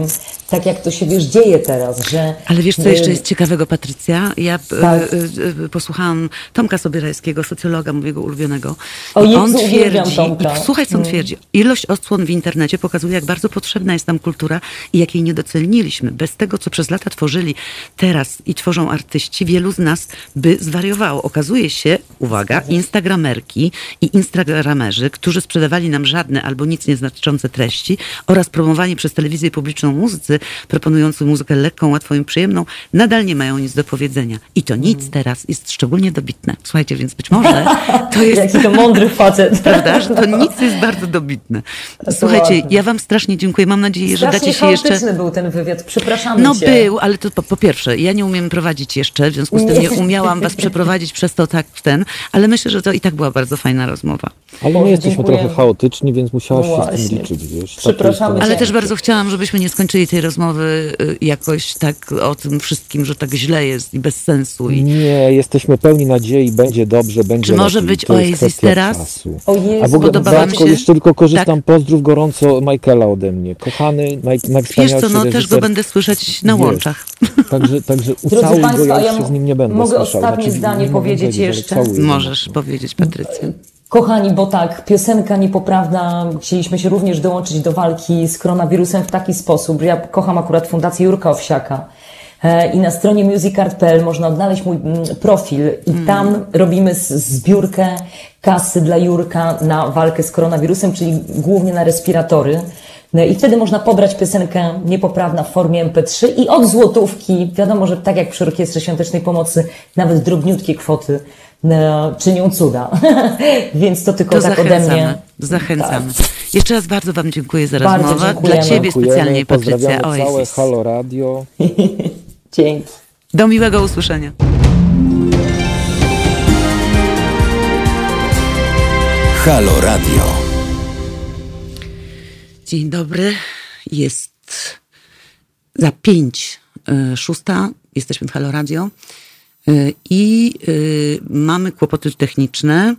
tak jak to się wiesz dzieje teraz, że... Ale wiesz, co jeszcze jest ciekawego, Patrycja? Ja e, tak. y, y, posłuchałam Tomka Sobierajskiego, socjologa mojego ulubionego. O Jezu, on twierdzi, Tomka. słuchaj co on mm. twierdzi, ilość odsłon w internecie pokazuje, jak bardzo potrzebna jest nam kultura i jak jej nie doceniliśmy. Bez tego, co przez lata tworzyli teraz i tworzą artyści, wielu z nas by zwariowało. Okazuje się, uwaga, instagramerki i instagramerzy, którzy sprzedawali nam żadne albo nic nieznaczące treści oraz promowani przez telewizję publiczną muzycy, proponujący muzykę lekką, łatwą i przyjemną, nadal nie mają nic do powiedzenia. I to nic mm. teraz jest szczególnie dobitne. Słuchajcie, więc być może to jest... Jaki to mądry facet. Prawda, że to nic jest bardzo dobitne. Słuchajcie, ja wam strasznie dziękuję. Mam nadzieję, że dacie się jeszcze... był ten wywiad. Przepraszamy No cię. był, ale to po, po, pierwsze, ja nie umiem prowadzić jeszcze, w związku z tym nie umiałam was przeprowadzić przez to tak w ten, ale myślę, że to i tak była bardzo fajna rozmowa. Ale my jesteśmy trochę chaotyczni, więc musiałaś no się z tym liczyć, wiesz. Przepraszamy. Ale też bardzo chciałam, żebyśmy nie skończyli tej rozmowy y, jakoś tak o tym wszystkim, że tak źle jest i bez sensu. I... Nie, jesteśmy pełni nadziei, będzie dobrze, będzie Czy może być Oasis teraz? Czasu. O Jezu, A w ogóle jeszcze tylko korzystam, tak? pozdrów gorąco Michaela ode mnie. Kochany, naj, Wiesz co, no też go będę słyszeć na wiesz, łączach. Także, także ucałuj go, ja już się z nim nie będę Mogę słyszał. ostatnie znaczy, zdanie powiedzieć jeszcze? Możesz powiedzieć, Patrycja. Kochani, bo tak, piosenka niepoprawna, chcieliśmy się również dołączyć do walki z koronawirusem w taki sposób, ja kocham akurat Fundację Jurka Owsiaka. E, I na stronie musicart.pl można odnaleźć mój mm, profil i mm. tam robimy zbiórkę kasy dla Jurka na walkę z koronawirusem, czyli głównie na respiratory. No I wtedy można pobrać piosenkę niepoprawna w formie MP3 i od złotówki, wiadomo, że tak jak przy Orkiestrze Świątecznej Pomocy, nawet drobniutkie kwoty no, czynią cuda. Więc to tylko to tak zachęcamy, ode mnie. Zachęcamy. Tak. Jeszcze raz bardzo Wam dziękuję za bardzo rozmowę. Dziękujemy. Dla Ciebie specjalnie, Patrycja Oasis. całe Halo Radio. Dzięki. Do miłego usłyszenia. Halo Radio. Dzień dobry. Jest za pięć y, szósta. Jesteśmy w Halo Radio. Y, I y, mamy kłopoty techniczne.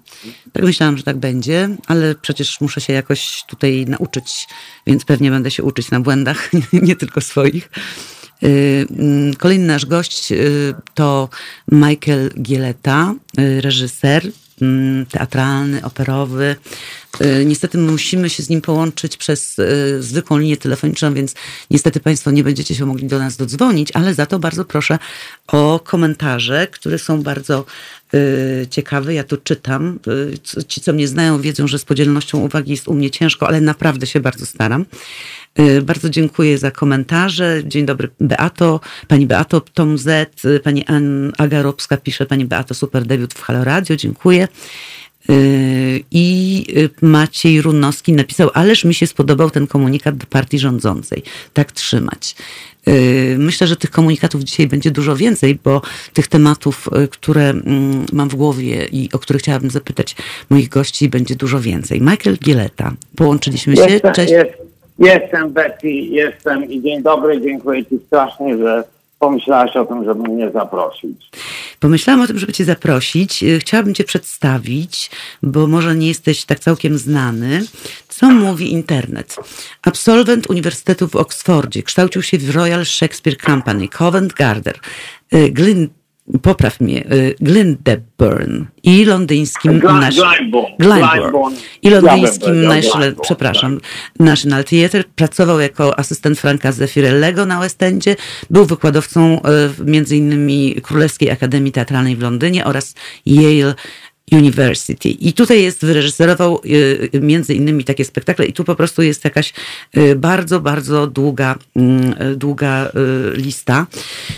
Tak myślałam, że tak będzie, ale przecież muszę się jakoś tutaj nauczyć, więc pewnie będę się uczyć na błędach, nie tylko swoich. Mm, kolejny nasz gość to Michael Gieleta, reżyser, teatralny, operowy. Y, niestety musimy się z nim połączyć przez y, zwykłą linię telefoniczną, więc niestety Państwo nie będziecie się mogli do nas dodzwonić, ale za to bardzo proszę o komentarze, które są bardzo y, ciekawe. Ja tu czytam. Ci, co mnie znają, wiedzą, że z podzielnością uwagi jest u mnie ciężko, ale naprawdę się bardzo staram. Bardzo dziękuję za komentarze. Dzień dobry, Beato. Pani Beato, Tom Z, pani Aga Robska pisze, pani Beato, super debiut w Halo Radio. Dziękuję. I Maciej Runowski napisał, ależ mi się spodobał ten komunikat do partii rządzącej. Tak trzymać. Myślę, że tych komunikatów dzisiaj będzie dużo więcej, bo tych tematów, które mm, mam w głowie i o których chciałabym zapytać moich gości, będzie dużo więcej. Michael Gieleta, połączyliśmy się. Jestem, Cześć. Jest, jestem Betty, jestem i dzień dobry, dziękuję Ci strasznie, że pomyślałaś o tym, żeby mnie zaprosić? Pomyślałam o tym, żeby Cię zaprosić. Y, chciałabym Cię przedstawić, bo może nie jesteś tak całkiem znany. Co mówi internet? Absolwent Uniwersytetu w Oksfordzie. Kształcił się w Royal Shakespeare Company, Covent Garden, y, Glyn popraw mnie, y, Glendeburn i londyńskim Glyndebourne i londyńskim National, przepraszam, National Theatre. Pracował jako asystent Franka Zeffirellego na West Endzie. Był wykładowcą y, między innymi Królewskiej Akademii Teatralnej w Londynie oraz Yale University. I tutaj jest, wyreżyserował y, między innymi takie spektakle i tu po prostu jest jakaś y, bardzo, bardzo długa, mm, długa y, lista.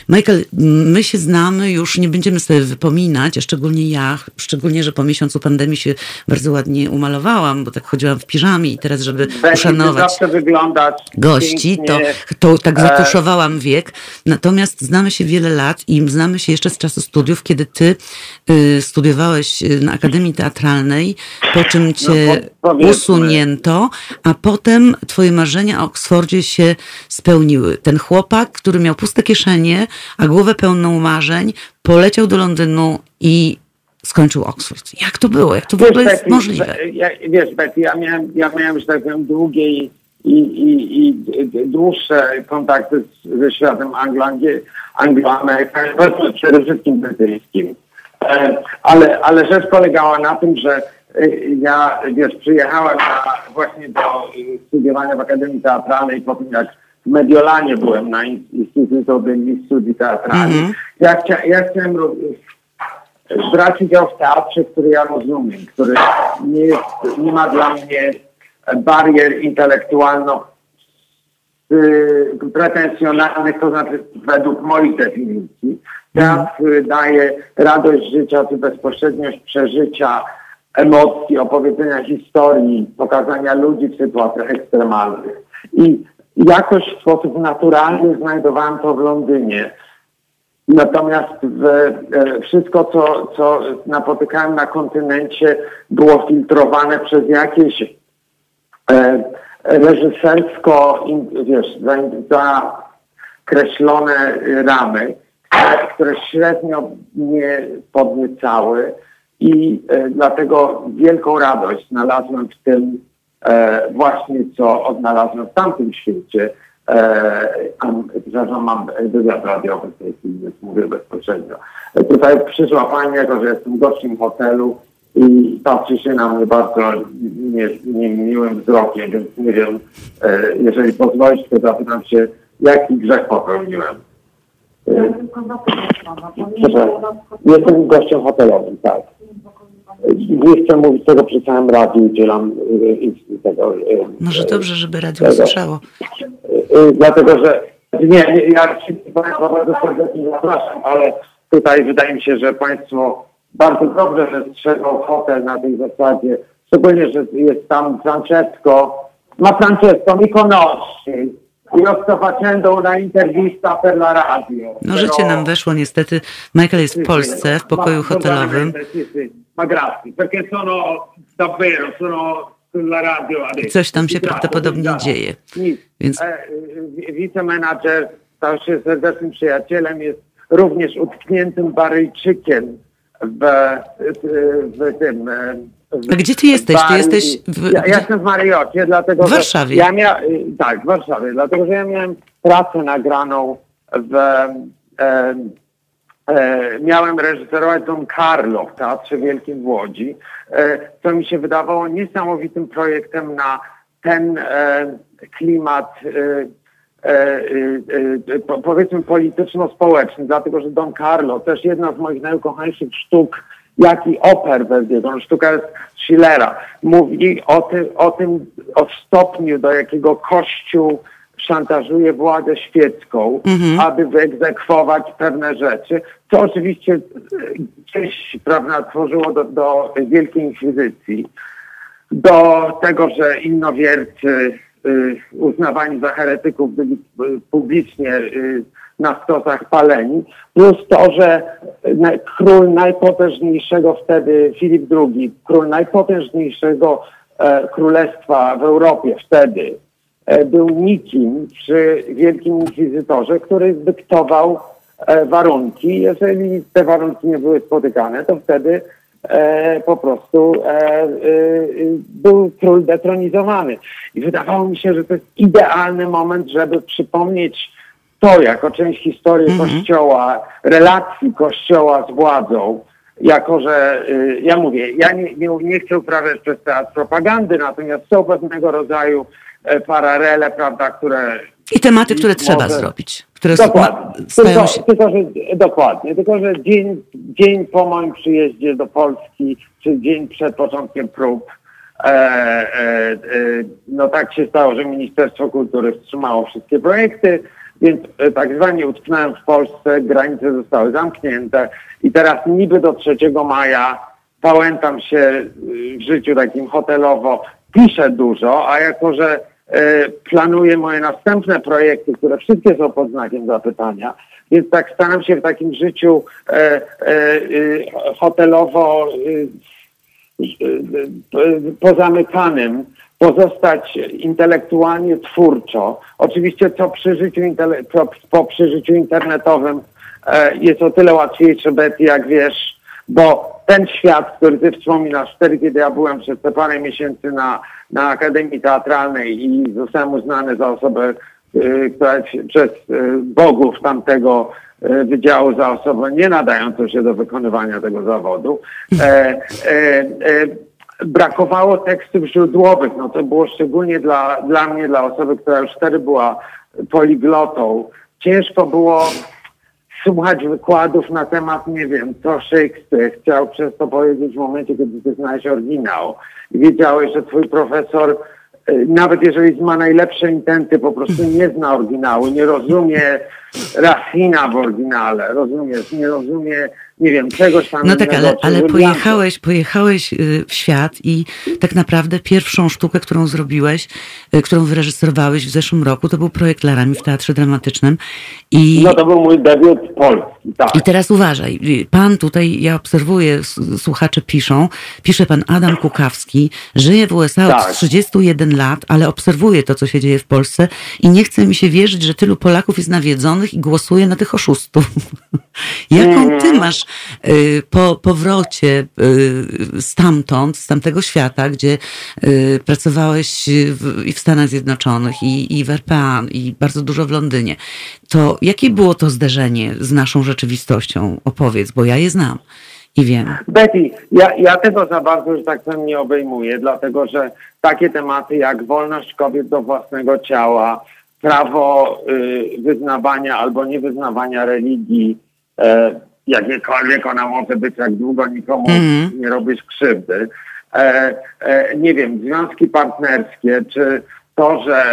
Michael, my się znamy, już nie będziemy sobie wypominać, a szczególnie ja, szczególnie, że po miesiącu pandemii się bardzo ładnie umalowałam, bo tak chodziłam w piżamie i teraz, żeby uszanować gości, to, to tak e, zatuszowałam wiek. Natomiast znamy się wiele lat i znamy się jeszcze z czasu studiów, kiedy ty studiowałeś na Akademii Teatralnej, po czym cię no, usunięto, a potem twoje marzenia o Oksfordzie się spełniły. Ten chłopak, który miał puste kieszenie, a głowę pełną marzeń, poleciał do Londynu i skończył Oxford. Jak to było? Jak to w ogóle jest Betty, możliwe? Ja, wiesz, Betty, ja miałem, ja miałem, że tak powiem, długie i, i, i dłuższe kontakty z, ze światem anglo-amerykańskim, przede wszystkim brytyjskim. E, ale, ale rzecz polegała na tym, że e, ja, wiesz, przyjechałem na, właśnie do studiowania w Akademii Teatralnej po tym, jak w Mediolanie byłem na Instytucie Studii Teatralnych. Mm -hmm. ja, chcia, ja chciałem brać udział w teatrze, który ja rozumiem, który nie, jest, nie ma dla mnie barier intelektualno pretensjonalnych, to znaczy według moich definicji. Teatr daje radość życia, czy bezpośredniość przeżycia, emocji, opowiedzenia historii, pokazania ludzi w sytuacjach ekstremalnych. I jakoś w sposób naturalny znajdowałem to w Londynie. Natomiast e, wszystko, co, co napotykałem na kontynencie, było filtrowane przez jakieś e, reżysersko, wiesz, zakreślone ramy które średnio mnie podniecały i e, dlatego wielką radość znalazłem w tym e, właśnie, co odnalazłem w tamtym świecie. E, przepraszam, mam wywiad radiowy w tej chwili, więc mówię bezpośrednio. Tutaj przyszła pani, jako że jestem gościem hotelu i patrzy się na mnie bardzo niemiłym nie, wzrokiem, więc nie wiem, jeżeli pozwolisz, to zapytam się, jaki grzech popełniłem. Jestem gościem hotelowym, tak. Nie chcę mówić tego przy całym radiu, udzielam y, tego. Y, Może dobrze, żeby radio usłyszało. Y, dlatego, że nie, nie ja Państwa bardzo serdecznie zapraszam, ale tutaj wydaje mi się, że Państwo bardzo dobrze, że strzegą hotel na tej zasadzie. Szczególnie, że jest tam Francesco, ma Francesco mi conosci, io sto facendo una intervista per la radio. No życie nam weszło niestety. Michael jest w Polsce, w pokoju hotelowym. Ma grazie, perché sono davvero, sono sulla radio adesso. Coś tam się prawdopodobnie dzieje. Więc... E, wicemenadżer stał się serdecznym przyjacielem, jest również utkniętym Baryjczykiem w, w tym a gdzie ty jesteś? Ty jesteś w... Ja, ja jestem w Mariocie, dlatego W Warszawie? Ja mia... Tak, w Warszawie, dlatego że ja miałem pracę nagraną w, e, miałem reżyserować Don Carlo w Teatrze Wielkim w Łodzi, e, co mi się wydawało niesamowitym projektem na ten e, klimat e, e, e, po- powiedzmy polityczno-społeczny, dlatego że Don Carlo, też jedna z moich najukochańszych sztuk, jak i oper Verdiego, sztuka jest Schillera, mówi o tym, o tym, o stopniu, do jakiego Kościół szantażuje władzę świecką, aby wyegzekwować pewne rzeczy, co oczywiście e, gdzieś prawda, tworzyło do, do Wielkiej Inkwizycji do tego, że innowiercy y, uznawani za heretyków byli y, publicznie y, na stosach paleni, plus to, że król najpotężniejszego wtedy, Filip II, król najpotężniejszego e, królestwa w Europie wtedy, e, był nikim przy Wielkim Inkwizytorze, który dyktował e, warunki. Jeżeli te warunki nie były spotykane, to wtedy e, po prostu e, e, e, był król detronizowany. I wydawało mi się, że to jest idealny moment, żeby przypomnieć to jako część historii Kościoła, relacji Kościoła z władzą, jako że, y, ja mówię, ja nie, nie, nie chcę uprawiać przez teatr propagandy, natomiast są pewnego rodzaju e, paralele, prawda, które I tematy, które trzeba Może- zrobić, które Dokładnie. stają Tylko, się... tylko, że, dokładnie. Tylko, że dzień, dzień po moim przyjeździe do Polski, czy dzień przed początkiem prób, e, e, e, no tak się stało, że Ministerstwo Kultury wstrzymało wszystkie projekty, więc e, tak zwanie utknąłem w Polsce, granice zostały zamknięte i teraz niby do 3 maja pałętam się y, w życiu takim hotelowo, piszę dużo, a jako, że e, planuję moje następne projekty, które wszystkie są pod znakiem zapytania, więc tak staram się w takim życiu e, e, hotelowo pozamykanym pozostać intelektualnie twórczo. Oczywiście co przy życiu, co po przy życiu internetowym e, jest o tyle łatwiejsze, Betty, jak wiesz, bo ten świat, który ty wspominasz, wtedy, kiedy ja byłem przez te parę miesięcy na, na Akademii Teatralnej i zostałem uznany za osobę, y, która przez y, bogów tamtego wydziału za osobę nie nadającą się do wykonywania tego zawodu. E, e, e, brakowało tekstów źródłowych. No to było szczególnie dla, dla mnie, dla osoby, która już wtedy była poliglotą. Ciężko było słuchać wykładów na temat, nie wiem, co Shakespeare chciał przez to powiedzieć w momencie, kiedy ty znałeś oryginał. I wiedziałeś, że twój profesor, y, nawet jeżeli ma najlepsze intenty, po prostu nie zna oryginału, nie rozumie Rafina w oryginale, rozumiesz, nie rozumie, nie wiem, czegoś tam No tak, ale, ale pojechałeś, pojechałeś y, w świat i tak naprawdę pierwszą sztukę, którą zrobiłeś, y, którą wyreżyserowałeś w zeszłym roku, to był projekt Larami w Teatrze Dramatycznym. I, No to był mój debiut polski, tak. I teraz uważaj, pan tutaj, ja obserwuję, słuchacze piszą, pisze pan Adam Kukawski, żyje w USA Tak. od 31 lat, ale obserwuje to, co się dzieje w Polsce i nie chce mi się wierzyć, że tylu Polaków jest nawiedzonych i głosuje na tych oszustów. Jaką ty masz y, po powrocie y, stamtąd, z tamtego świata, gdzie y, pracowałeś w, i w Stanach Zjednoczonych, i, i w RPA, i bardzo dużo w Londynie, to jakie było to zderzenie z naszą rzeczywistością? Opowiedz, bo ja je znam i wiem. Betty, ja, ja tego za bardzo, że tak powiem, nie obejmuję, dlatego że takie tematy jak wolność kobiet do własnego ciała, prawo y, wyznawania albo niewyznawania religii, e, jakiekolwiek ona może być, jak długo nikomu Mhm. nie robisz krzywdy, e, e, nie wiem, związki partnerskie, czy to, że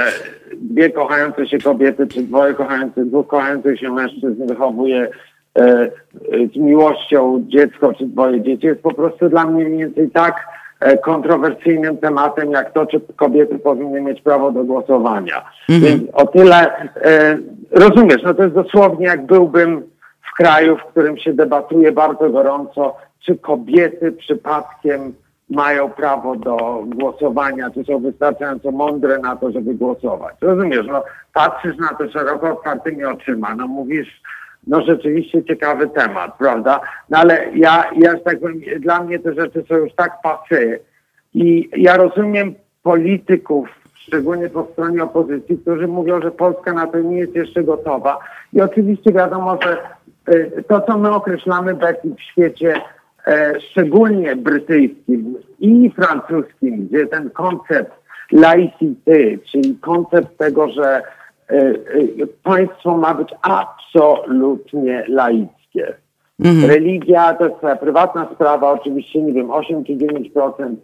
dwie kochające się kobiety, czy dwoje kochających, dwóch kochających się mężczyzn wychowuje z miłością dziecko czy dwoje dzieci jest po prostu dla mnie mniej więcej tak e, kontrowersyjnym tematem, jak to, czy kobiety powinny mieć prawo do głosowania. Więc o tyle e, rozumiesz, no to jest dosłownie jak byłbym w kraju, w którym się debatuje bardzo gorąco, czy kobiety przypadkiem mają prawo do głosowania, czy są wystarczająco mądre na to, żeby głosować. Rozumiesz, no patrzysz na to szeroko otwartymi oczyma, no mówisz, no rzeczywiście ciekawy temat, prawda? No ale ja, ja tak powiem, dla mnie te rzeczy są już tak pasy i ja rozumiem polityków, szczególnie po stronie opozycji, którzy mówią, że Polska na to nie jest jeszcze gotowa. I oczywiście wiadomo, że e, to, co my określamy w świecie e, szczególnie brytyjskim i francuskim, gdzie ten koncept laicity, czyli koncept tego, że państwo ma być absolutnie laickie. Mhm. Religia to jest twoja prywatna sprawa, oczywiście, nie wiem, 8 czy 9%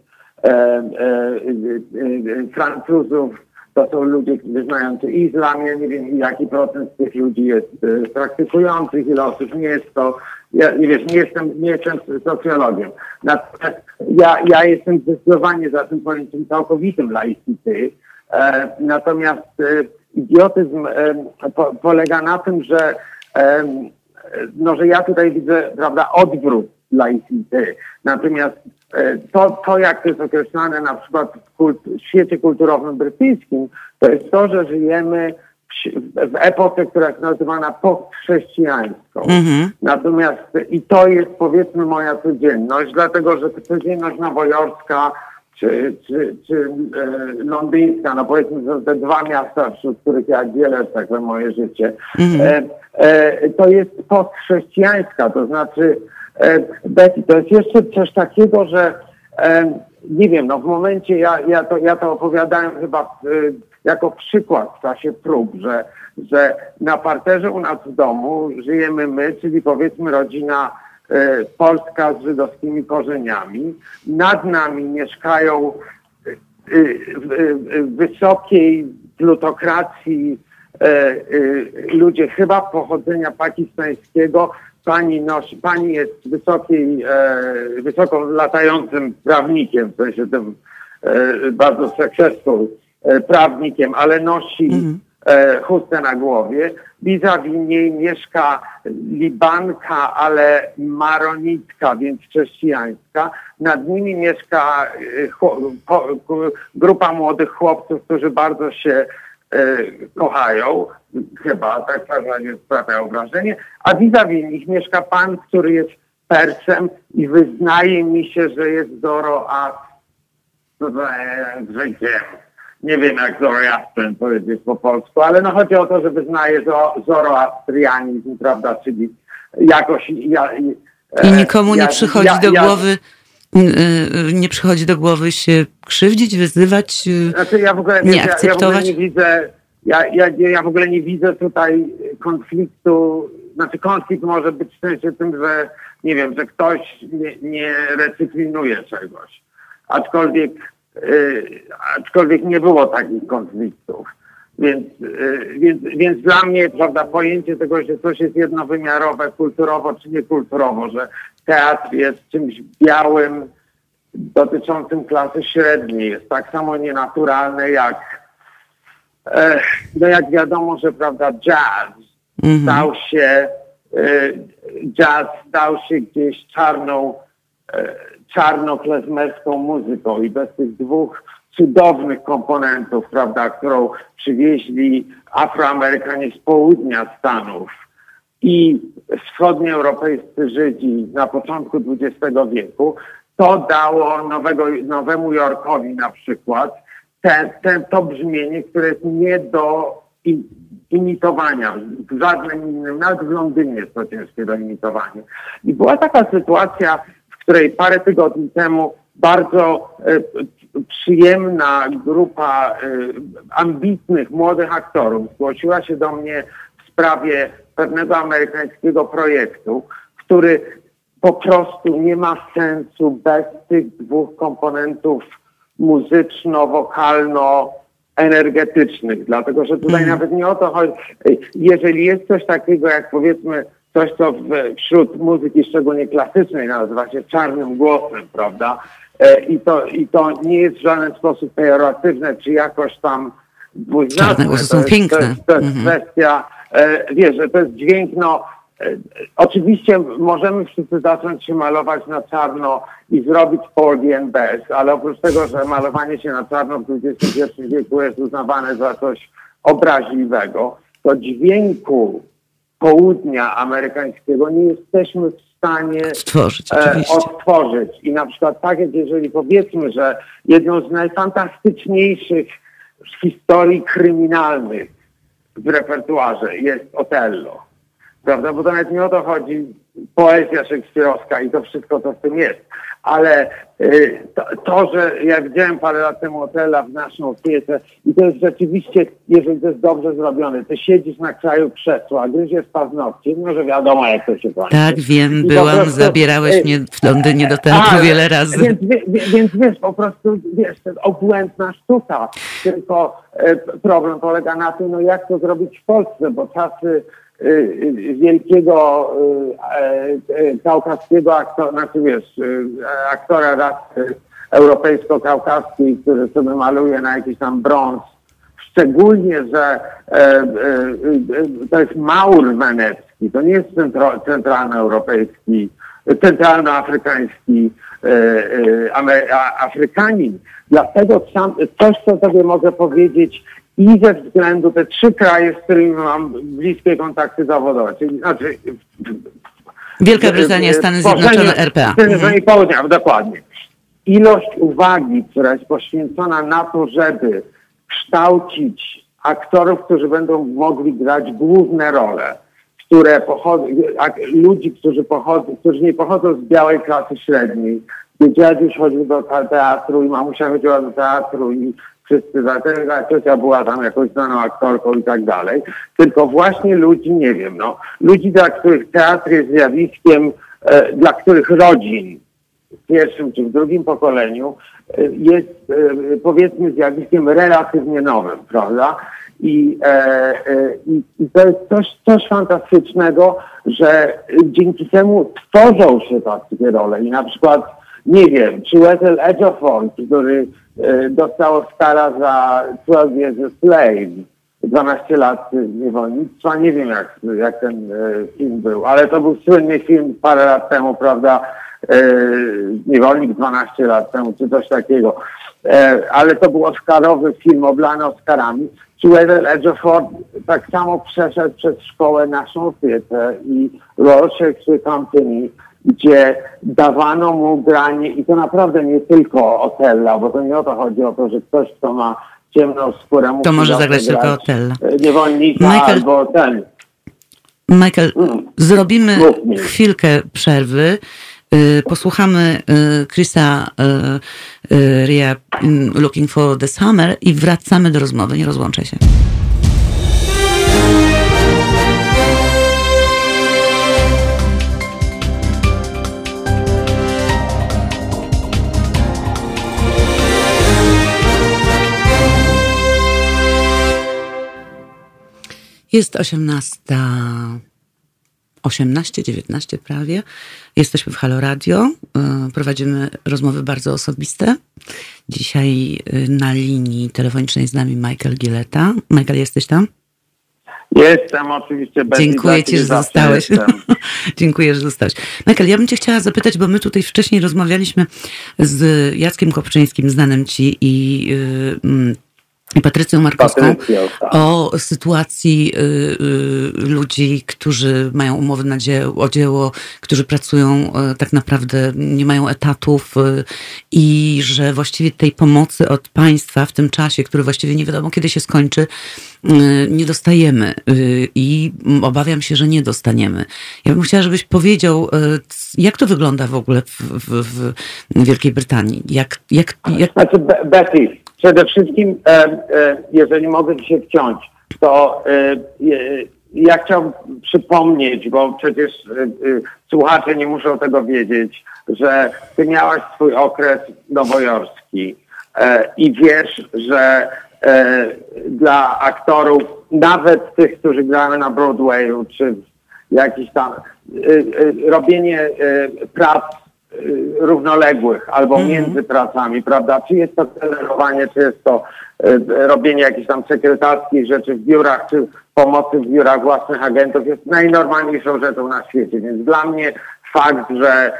e, e, e, Francuzów to są ludzie wyznający islam. Ja nie wiem, jaki procent z tych ludzi jest praktykujących, ile osób nie jest to. Ja nie wiesz, nie jestem, nie jestem socjologiem. Natomiast ja, ja jestem zdecydowanie za tym pojęciem całkowitym laicity. Natomiast idiotyzm po, polega na tym, że no, że ja tutaj widzę, prawda, odwrót laicity. Natomiast e, to, to, jak to jest określane na przykład w, w świecie kulturowym brytyjskim, to jest to, że żyjemy w, w epoce, która jest nazywana postchrześcijańską. Mm-hmm. Natomiast i to jest powiedzmy moja codzienność, dlatego że codzienność nowojorska czy, czy, czy e, londyńska, no powiedzmy to te dwa miasta, wśród których ja dzielę tak moje życie, mm-hmm. e, to jest postchrześcijańska, to znaczy e, Betty, to jest jeszcze coś takiego, że e, nie wiem, no w momencie, ja, ja, to, ja to opowiadałem chyba w, jako przykład w czasie prób, że, że na parterze u nas w domu żyjemy my, czyli powiedzmy rodzina Polska z żydowskimi korzeniami. Nad nami mieszkają e, w wysokiej plutokracji e, ludzie chyba pochodzenia pakistańskiego. Pani, nosi, pani jest wysokiej, wysoko latającym prawnikiem, w sensie tym bardzo successful prawnikiem, ale nosi e, chustę na głowie. Vis-a-vis niej mieszka Libanka, ale maronitka, więc chrześcijańska. Nad nimi mieszka e, grupa młodych chłopców, którzy bardzo się e, kochają. Chyba, tak nie sprawiają wrażenie. A vis-a-vis nich mieszka pan, który jest Persem i wyznaje mi się, że jest Zoroastrem nie wiem jak Zoroastrian powiedzieć po polsku, ale no chodzi o to, że wyznaje zoroastrianizm, prawda, czyli jakoś... Ja, I e, nikomu nie przychodzi ja, do głowy e, nie przychodzi do głowy się krzywdzić, wyzywać, e, znaczy ja w ogóle, nie akceptować? Ja, w ogóle nie widzę, ja, ja, ja w ogóle nie widzę tutaj konfliktu, znaczy konflikt może być w sensie tym, że nie wiem, że ktoś nie, nie recyklinuje czegoś. Aczkolwiek aczkolwiek nie było takich konfliktów. Więc, y, więc, więc dla mnie prawda, pojęcie tego, że coś jest jednowymiarowe, kulturowo czy niekulturowo, że teatr jest czymś białym, dotyczącym klasy średniej, jest tak samo nienaturalne jak, e, no jak wiadomo, że prawda, jazz mhm. stał się, e, jazz stał się gdzieś czarną e, czarno-klezmerską muzyką i bez tych dwóch cudownych komponentów, prawda, którą przywieźli Afroamerykanie z południa Stanów i wschodnioeuropejscy Żydzi na początku XX wieku, to dało nowego, Nowemu Jorkowi na przykład ten, ten, to brzmienie, które jest nie do imitowania w żadnym innym, nawet w Londynie jest to ciężkie do imitowania. I była taka sytuacja której parę tygodni temu bardzo e, przyjemna grupa e, ambitnych młodych aktorów zgłosiła się do mnie w sprawie pewnego amerykańskiego projektu, który po prostu nie ma sensu bez tych dwóch komponentów muzyczno-wokalno-energetycznych, dlatego że tutaj mm. nawet nie o to chodzi. Jeżeli jest coś takiego jak powiedzmy coś, co wśród muzyki szczególnie klasycznej nazywa się czarnym głosem, prawda? E, I to, I to nie jest w żaden sposób pejoratywne, czy jakoś tam dwuznaczne. Czarne głosy są piękne. To jest, to jest mhm. kwestia, e, wiesz, że to jest dźwięk, no e, Oczywiście możemy wszyscy zacząć się malować na czarno i zrobić Porgy and Bess, ale oprócz tego, że malowanie się na czarno w XXI wieku jest uznawane za coś obraźliwego, to dźwięku południa amerykańskiego nie jesteśmy w stanie Stworzyć, e, odtworzyć. I na przykład tak jak jeżeli powiedzmy, że jedną z najfantastyczniejszych historii kryminalnych w repertuarze jest Otello, prawda? Bo to nawet nie o to chodzi, poezja szekspirowska i to wszystko, co w tym jest. Ale y, to, to, że ja widziałem parę lat temu Otela w naszą opiece i to jest rzeczywiście, jeżeli to jest dobrze zrobione, ty siedzisz na kraju krzesła, gryziesz paznokcie, no że wiadomo jak to się kończy. Tak, wiem, I byłam, prostu, zabierałeś y, mnie w Londynie do teatru a, wiele razy. Więc, więc wiesz, po prostu, wiesz, to jest obłędna sztuka. Tylko e, problem polega na tym, no jak to zrobić w Polsce, bo czasy wielkiego e, e, kaukaskiego aktora, znaczy wiesz, e, aktora rasy europejsko-kaukaskiej, który sobie maluje na jakiś tam brąz, szczególnie, że e, to jest Maur wenecki, to nie jest centro, centralnoeuropejski, centralnoafrykański Afrykanin. Dlatego sam, coś, co sobie mogę powiedzieć i ze względu te trzy kraje, z którymi mam bliskie kontakty zawodowe, czyli znaczy Wielka Brytania, Stany Tworzenie- Zjednoczone, RPA. Stany Mhm. Zjednoczone Południa, dokładnie. Ilość uwagi, która jest poświęcona na to, żeby kształcić aktorów, którzy będą mogli grać główne role, które pochodzą, ludzi, którzy pochodzą, którzy nie pochodzą z białej klasy średniej, gdzie dziaduś chodził do te- teatru i mamusia chodziła do teatru i wszyscy, dlatego ciocia była tam jakąś znaną aktorką i tak dalej, tylko właśnie ludzi, nie wiem, no, ludzi, dla których teatr jest zjawiskiem, e, dla których rodzin w pierwszym czy w drugim pokoleniu e, jest e, powiedzmy zjawiskiem relatywnie nowym, prawda? I, e, e, i, to jest coś, coś fantastycznego, że dzięki temu tworzą się takie role. I na przykład nie wiem, czy Wetel Edgeofor, który dostał Oscara za 12 Years a Slave, 12 lat niewolnictwa, nie wiem jak, jak ten e, film był, ale to był słynny film parę lat temu, prawda, e, Niewolnik 12 lat temu, czy coś takiego. E, ale to był Oscarowy film, oblany Oscarami. Wetel Edgeofor tak samo przeszedł przez szkołę naszą opietę i Royal Shakespeare Company, gdzie dawano mu granie i to naprawdę nie tylko Otella, bo to nie o to chodzi o to, że ktoś, kto ma ciemną skórę musi To może zagrać tylko Otella. Niewolnika Michael- albo ten. Michael, Mm. zrobimy chwilkę przerwy. Y, Posłuchamy y, Chrisa y, Ria mm, Looking for the Summer i wracamy do rozmowy. Nie rozłączę się. Jest 18. 18, 19 prawie. Jesteśmy w Halo Radio. Y, Prowadzimy rozmowy bardzo osobiste. Dzisiaj y, na linii telefonicznej z nami Michael Gileta. Michael, jesteś tam? Jestem oczywiście bez Dziękuję Ci, że zostałeś. Dziękuję, że zostałeś. Michael, ja bym Cię chciała zapytać, bo my tutaj wcześniej rozmawialiśmy z Jackiem Kopczyńskim, znanym Ci i, y, mm, i Patrycją Markowską tak. o sytuacji y, y, ludzi, którzy mają umowy na dzieło, o dzieło, którzy pracują y, tak naprawdę, nie mają etatów i że właściwie tej pomocy od państwa w tym czasie, który właściwie nie wiadomo kiedy się skończy, nie dostajemy y, i obawiam się, że nie dostaniemy. Ja bym chciała, żebyś powiedział, y, jak to wygląda w ogóle w, w, w Wielkiej Brytanii? Jak, jak, jak, Znaczy, Be- Betty, przede wszystkim, e, e, jeżeli mogę się wciąć, to e, ja chciałbym przypomnieć, bo przecież słuchacze nie muszą tego wiedzieć, że ty miałaś swój okres nowojorski i wiesz, że dla aktorów, nawet tych, którzy grają na Broadwayu, czy jakiś tam, e, e, robienie e, prac równoległych albo między pracami, prawda? Czy jest to telerowanie, czy jest to robienie jakichś tam sekretarskich rzeczy w biurach, czy pomocy w biurach własnych agentów jest najnormalniejszą rzeczą na świecie. Więc dla mnie fakt, że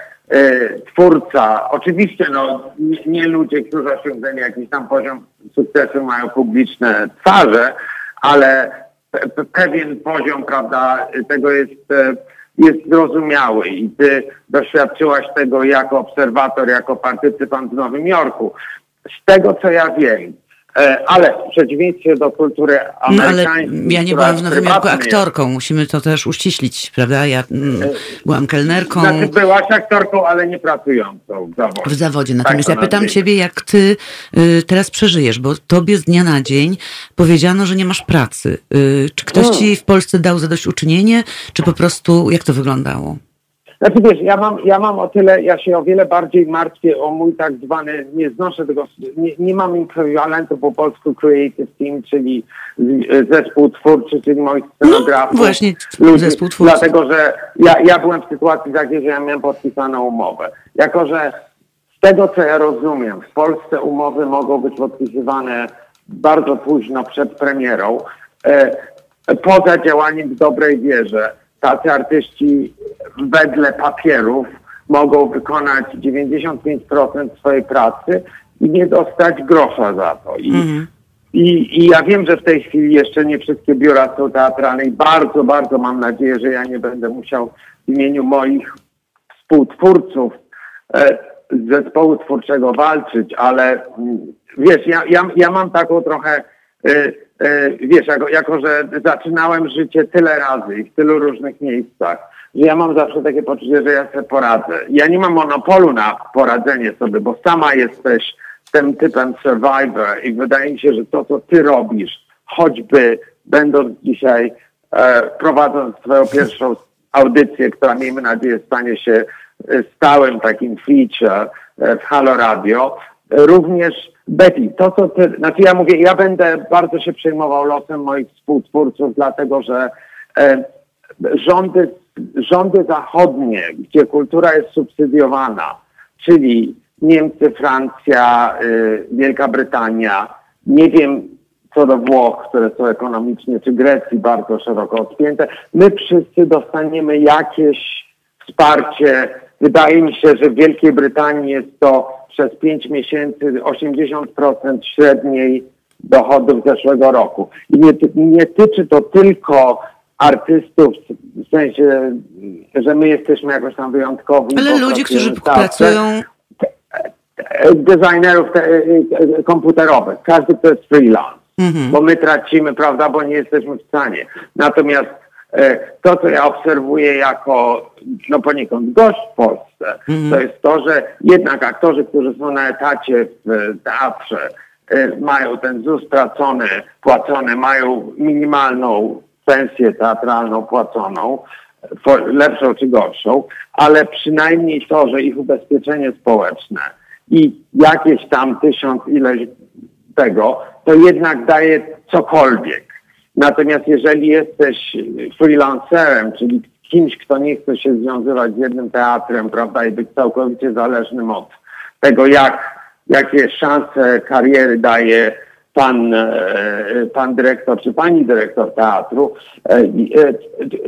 twórca, oczywiście no, nie, nie ludzie, którzy osiągnęli jakiś tam poziom sukcesu mają publiczne twarze, ale pe- pe- pewien poziom, prawda, tego jest, e, jest zrozumiały i ty doświadczyłaś tego jako obserwator, jako partycypant w Nowym Jorku. Z tego, co ja wiem, ale w przeciwieństwie do kultury No ale amerykańskiej. ja nie byłam w Nowym Jorku aktorką, musimy to też uściślić, prawda? Ja mm, byłam kelnerką Znaczy byłaś aktorką, ale nie pracującą w zawodzie. w zawodzie. Natomiast Tak ja pytam nazwijmy. ciebie, jak ty y, teraz przeżyjesz, bo tobie z dnia na dzień powiedziano, że nie masz pracy. Y, czy ktoś Hmm. ci w Polsce dał zadośćuczynienie, czy po prostu jak to wyglądało? Znaczy wiesz, ja mam, ja mam o tyle, ja się o wiele bardziej martwię o mój tak zwany, nie znoszę tego, nie, nie mam ekwiwalentu po polsku creative team, czyli zespół twórczy, czyli moich scenografów. No, właśnie, ludzi, zespół twórczy. Dlatego, że ja, ja byłem w sytuacji takiej, że ja miałem podpisaną umowę. Jako, że z tego, co ja rozumiem, w Polsce umowy mogą być podpisywane bardzo późno przed premierą, e, poza działaniem w dobrej wierze. Tacy artyści wedle papierów mogą wykonać 95% swojej pracy i nie dostać grosza za to. I, i, I ja wiem, że w tej chwili jeszcze nie wszystkie biura są teatralne i bardzo, bardzo mam nadzieję, że ja nie będę musiał w imieniu moich współtwórców e, zespołu twórczego walczyć, ale mm, wiesz, ja, ja, ja mam taką trochę, e, e, wiesz, jako, jako, że zaczynałem życie tyle razy i w tylu różnych miejscach, że ja mam zawsze takie poczucie, że ja sobie poradzę. Ja nie mam monopolu na poradzenie sobie, bo sama jesteś tym typem survivor i wydaje mi się, że to, co ty robisz, choćby będąc dzisiaj, e, prowadząc swoją pierwszą audycję, która miejmy nadzieję stanie się e, stałym takim feature e, w Halo Radio, e, również Betty, to co ty, znaczy ja mówię, ja będę bardzo się przejmował losem moich współtwórców, dlatego że e, rządy, rządy zachodnie, gdzie kultura jest subsydiowana, czyli Niemcy, Francja, y, Wielka Brytania, nie wiem co do Włoch, które są ekonomicznie, czy Grecji bardzo szeroko odpięte, my wszyscy dostaniemy jakieś wsparcie. Wydaje mi się, że w Wielkiej Brytanii jest to przez 5 miesięcy 80% średniej dochodów zeszłego roku. I nie, nie tyczy to tylko artystów, w sensie, że my jesteśmy jakoś tam wyjątkowi. Ale ludzi, którzy teatrze pracują designerów te, komputerowych. Każdy to jest freelance, bo my tracimy, prawda, bo nie jesteśmy w stanie. Natomiast e, to, co ja obserwuję jako no poniekąd gość w Polsce, to jest to, że jednak aktorzy, którzy są na etacie w teatrze, e, mają ten ZUS stracony, płacony, mają minimalną pensję teatralną płaconą, lepszą czy gorszą, ale przynajmniej to, że ich ubezpieczenie społeczne i jakieś tam tysiąc ileś tego, to jednak daje cokolwiek. Natomiast jeżeli jesteś freelancerem, czyli kimś, kto nie chce się związywać z jednym teatrem, prawda, i być całkowicie zależnym od tego, jak, jakie szanse kariery daje pan, e, pan dyrektor czy pani dyrektor teatru, e, e,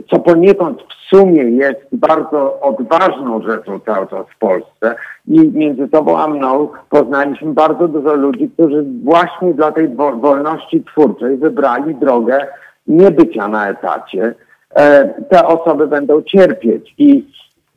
co poniekąd w sumie jest bardzo odważną rzeczą cały czas w Polsce i między tobą a mną poznaliśmy bardzo dużo ludzi, którzy właśnie dla tej wo- wolności twórczej wybrali drogę niebycia na etacie. Te osoby będą cierpieć i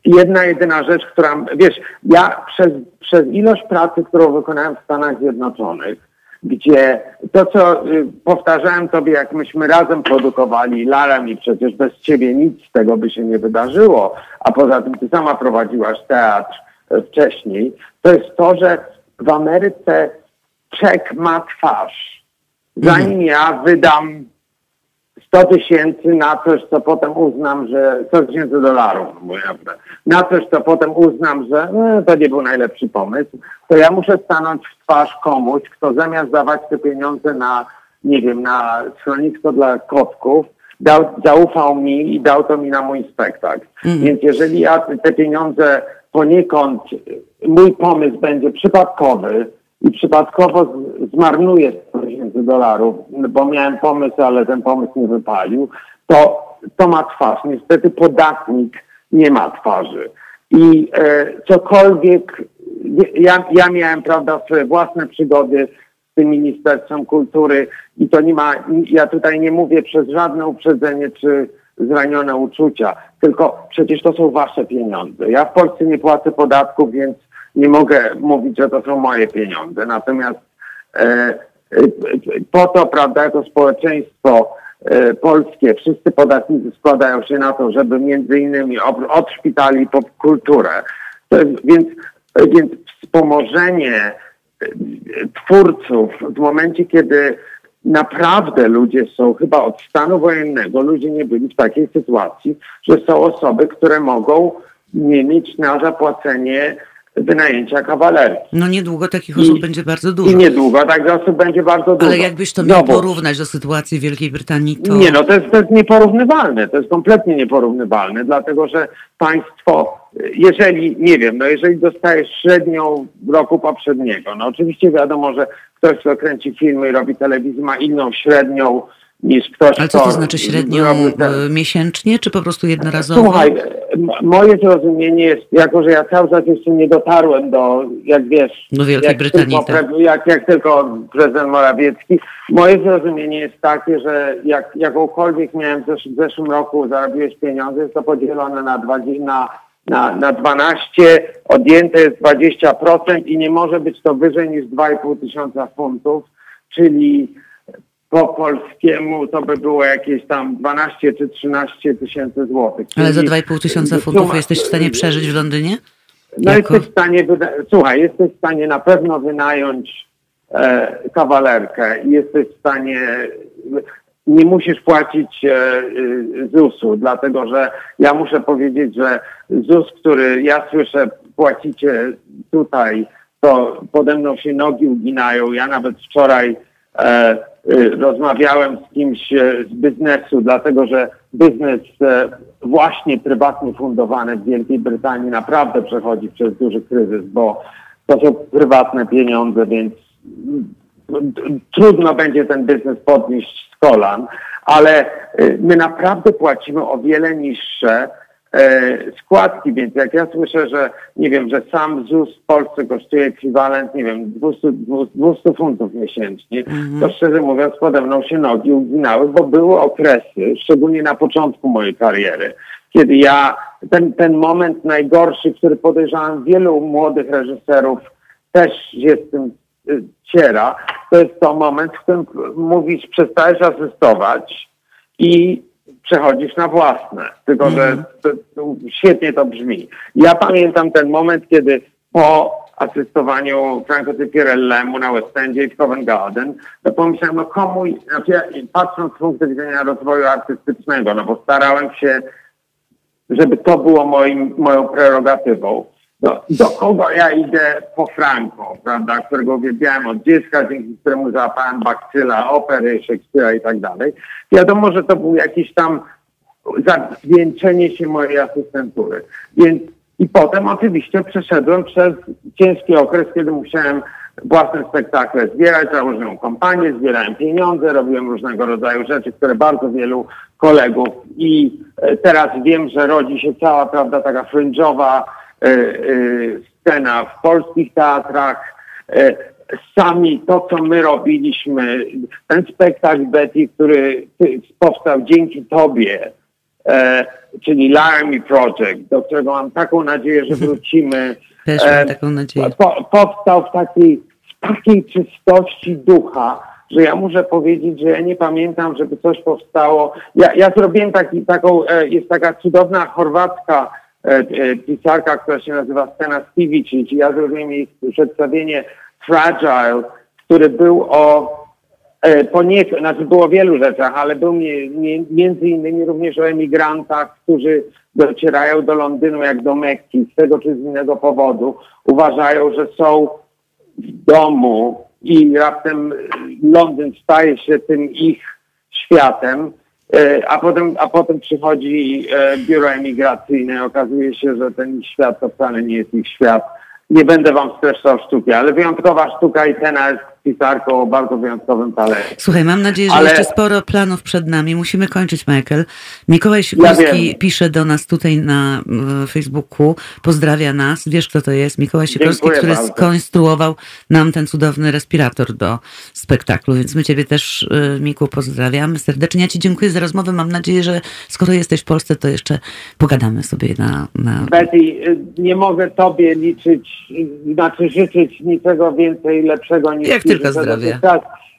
jedna jedyna rzecz, która, wiesz, ja przez, przez ilość pracy, którą wykonałem w Stanach Zjednoczonych, gdzie to, co y, powtarzałem tobie, jak myśmy razem produkowali Larem i przecież bez ciebie nic z tego by się nie wydarzyło, a poza tym ty sama prowadziłaś teatr e, wcześniej, to jest to, że w Ameryce czek ma twarz. Zanim ja wydam 100 tysięcy na coś, co potem uznam, że 100 tysięcy dolarów, no na coś, co potem uznam, że no, to nie był najlepszy pomysł, to ja muszę stanąć w twarz komuś, kto zamiast dawać te pieniądze na, nie wiem, na schronisko dla kotków, dał, zaufał mi i dał to mi na mój spektakl. Więc jeżeli ja te- pieniądze poniekąd, mój pomysł będzie przypadkowy, i przypadkowo zmarnuję 100 tysięcy dolarów, bo miałem pomysł, ale ten pomysł nie wypalił, to to ma twarz. Niestety podatnik nie ma twarzy. I e, cokolwiek, ja, ja miałem, prawda, swoje własne przygody z tym Ministerstwem Kultury i to nie ma, ja tutaj nie mówię przez żadne uprzedzenie czy zranione uczucia, tylko przecież to są wasze pieniądze. Ja w Polsce nie płacę podatków, więc nie mogę mówić, że to są moje pieniądze. Natomiast e, po to, prawda, jako społeczeństwo polskie, wszyscy podatnicy składają się na to, żeby między innymi od szpitali po kulturę. Więc, więc wspomożenie twórców w momencie, kiedy naprawdę ludzie są, chyba od stanu wojennego, ludzie nie byli w takiej sytuacji, że są osoby, które mogą nie mieć na zapłacenie wynajęcia kawalerki. No niedługo takich osób I, będzie bardzo dużo. I niedługo takich osób będzie bardzo dużo. Ale jakbyś to miał porównać do sytuacji w Wielkiej Brytanii, to... Nie, no to jest, to jest nieporównywalne, to jest kompletnie nieporównywalne, dlatego że państwo, jeżeli, nie wiem, no jeżeli dostajesz średnią roku poprzedniego, no oczywiście wiadomo, że ktoś, kto kręci filmy i robi telewizję ma inną średnią niż ktoś, Ale co to znaczy średnio ten... miesięcznie, czy po prostu jednorazowo? Słuchaj, moje zrozumienie jest, jako że ja cały czas jeszcze nie dotarłem do, jak wiesz... Do Wielkiej jak Brytanii, tylko, tak. jak, jak tylko prezydent Morawiecki, moje zrozumienie jest takie, że jak jakąkolwiek miałem w zeszłym roku, zarobiłeś pieniądze, jest to podzielone na, 20, na, na, na 12, odjęte jest 20% i nie może być to wyżej niż 2,5 tysiąca funtów, czyli po polskiemu to by było jakieś tam 12 czy 13 tysięcy złotych. Ale za 2,5 tysiąca funtów jesteś w stanie przeżyć w Londynie? No jako? jesteś w stanie, słuchaj, jesteś w stanie na pewno wynająć e, kawalerkę i jesteś w stanie, nie musisz płacić e, e ZUS-u, dlatego że ja muszę powiedzieć, że ZUS, który ja słyszę, płacicie tutaj, to pode mną się nogi uginają. Ja nawet wczoraj rozmawiałem z kimś e, z biznesu, dlatego że biznes e, właśnie prywatnie fundowany w Wielkiej Brytanii naprawdę przechodzi przez duży kryzys, bo to są prywatne pieniądze, więc mm, trudno będzie ten biznes podnieść z kolan, ale y, my naprawdę płacimy o wiele niższe E, składki, więc jak ja słyszę, że nie wiem, że sam ZUS w Polsce kosztuje ekwiwalent, nie wiem, 200, 200 funtów miesięcznie, mhm. to szczerze mówiąc pode mną się nogi uginały, bo były okresy, szczególnie na początku mojej kariery, kiedy ja, ten, ten moment najgorszy, który podejrzewam wielu młodych reżyserów też się z tym y, ciera, to jest to moment, w którym mówisz, przestajesz asystować i przechodzisz na własne. Tylko, że mhm. to, to, świetnie to brzmi. Ja pamiętam ten moment, kiedy po asystowaniu Franco Tipirellemu na West Endzie i w Covent Garden, to pomyślałem, no komu, znaczy ja, patrząc z punktu widzenia rozwoju artystycznego, no bo starałem się, żeby to było moim, moją prerogatywą, do, do kogo ja idę po Franco, prawda, którego uwielbiałem od dziecka, dzięki któremu załapałem bakcyla, opery, Szekspira i tak dalej. Wiadomo, że to był jakiś tam zwieńczenie się mojej asystentury. Więc i potem oczywiście przeszedłem przez ciężki okres, kiedy musiałem własne spektakle zbierać, założyłem kompanię, zbierałem pieniądze, robiłem różnego rodzaju rzeczy, które bardzo wielu kolegów i e, teraz wiem, że rodzi się cała, prawda, taka fringe'owa scena w polskich teatrach. E, sami to, co my robiliśmy, ten spektakl Betty, który powstał dzięki Tobie, czyli Laramie Project, do którego mam taką nadzieję, że wrócimy. Też mam taką nadzieję. Po, powstał w takiej, w takiej czystości ducha, że ja muszę powiedzieć, że ja nie pamiętam, żeby coś powstało. Ja, ja zrobiłem taki, taką, jest taka cudowna chorwacka E, e, pisarka, która się nazywa Stena Stivic, czyli ja zrobiłem jej przedstawienie Fragile, który był o e, po nie, znaczy było o wielu rzeczach, ale był nie, między innymi również o emigrantach, którzy docierają do Londynu jak do Mekki z tego czy z innego powodu. Uważają, że są w domu i raptem Londyn staje się tym ich światem. E, a potem, a potem przychodzi e, biuro emigracyjne. Okazuje się, że ten świat to wcale nie jest ich świat. Nie będę wam streszczał sztuki, ale wyjątkowa sztuka i cena jest pisarką o bardzo wyjątkowym talencie. Słuchaj, mam nadzieję, że Ale... jeszcze sporo planów przed nami. Musimy kończyć, Michael. Mikołaj Sikorski ja pisze do nas tutaj na Facebooku, pozdrawia nas. Wiesz, kto to jest? Mikołaj Sikorski, Dziękuję który bardzo. skonstruował nam ten cudowny respirator do spektaklu, więc my ciebie też, y, Miku, pozdrawiamy serdecznie. Ja ci dziękuję za rozmowę. Mam nadzieję, że skoro jesteś w Polsce, to jeszcze pogadamy sobie na... na... Betty, y, nie mogę tobie liczyć, y, znaczy życzyć niczego więcej lepszego niż Jak tylko zdrowie.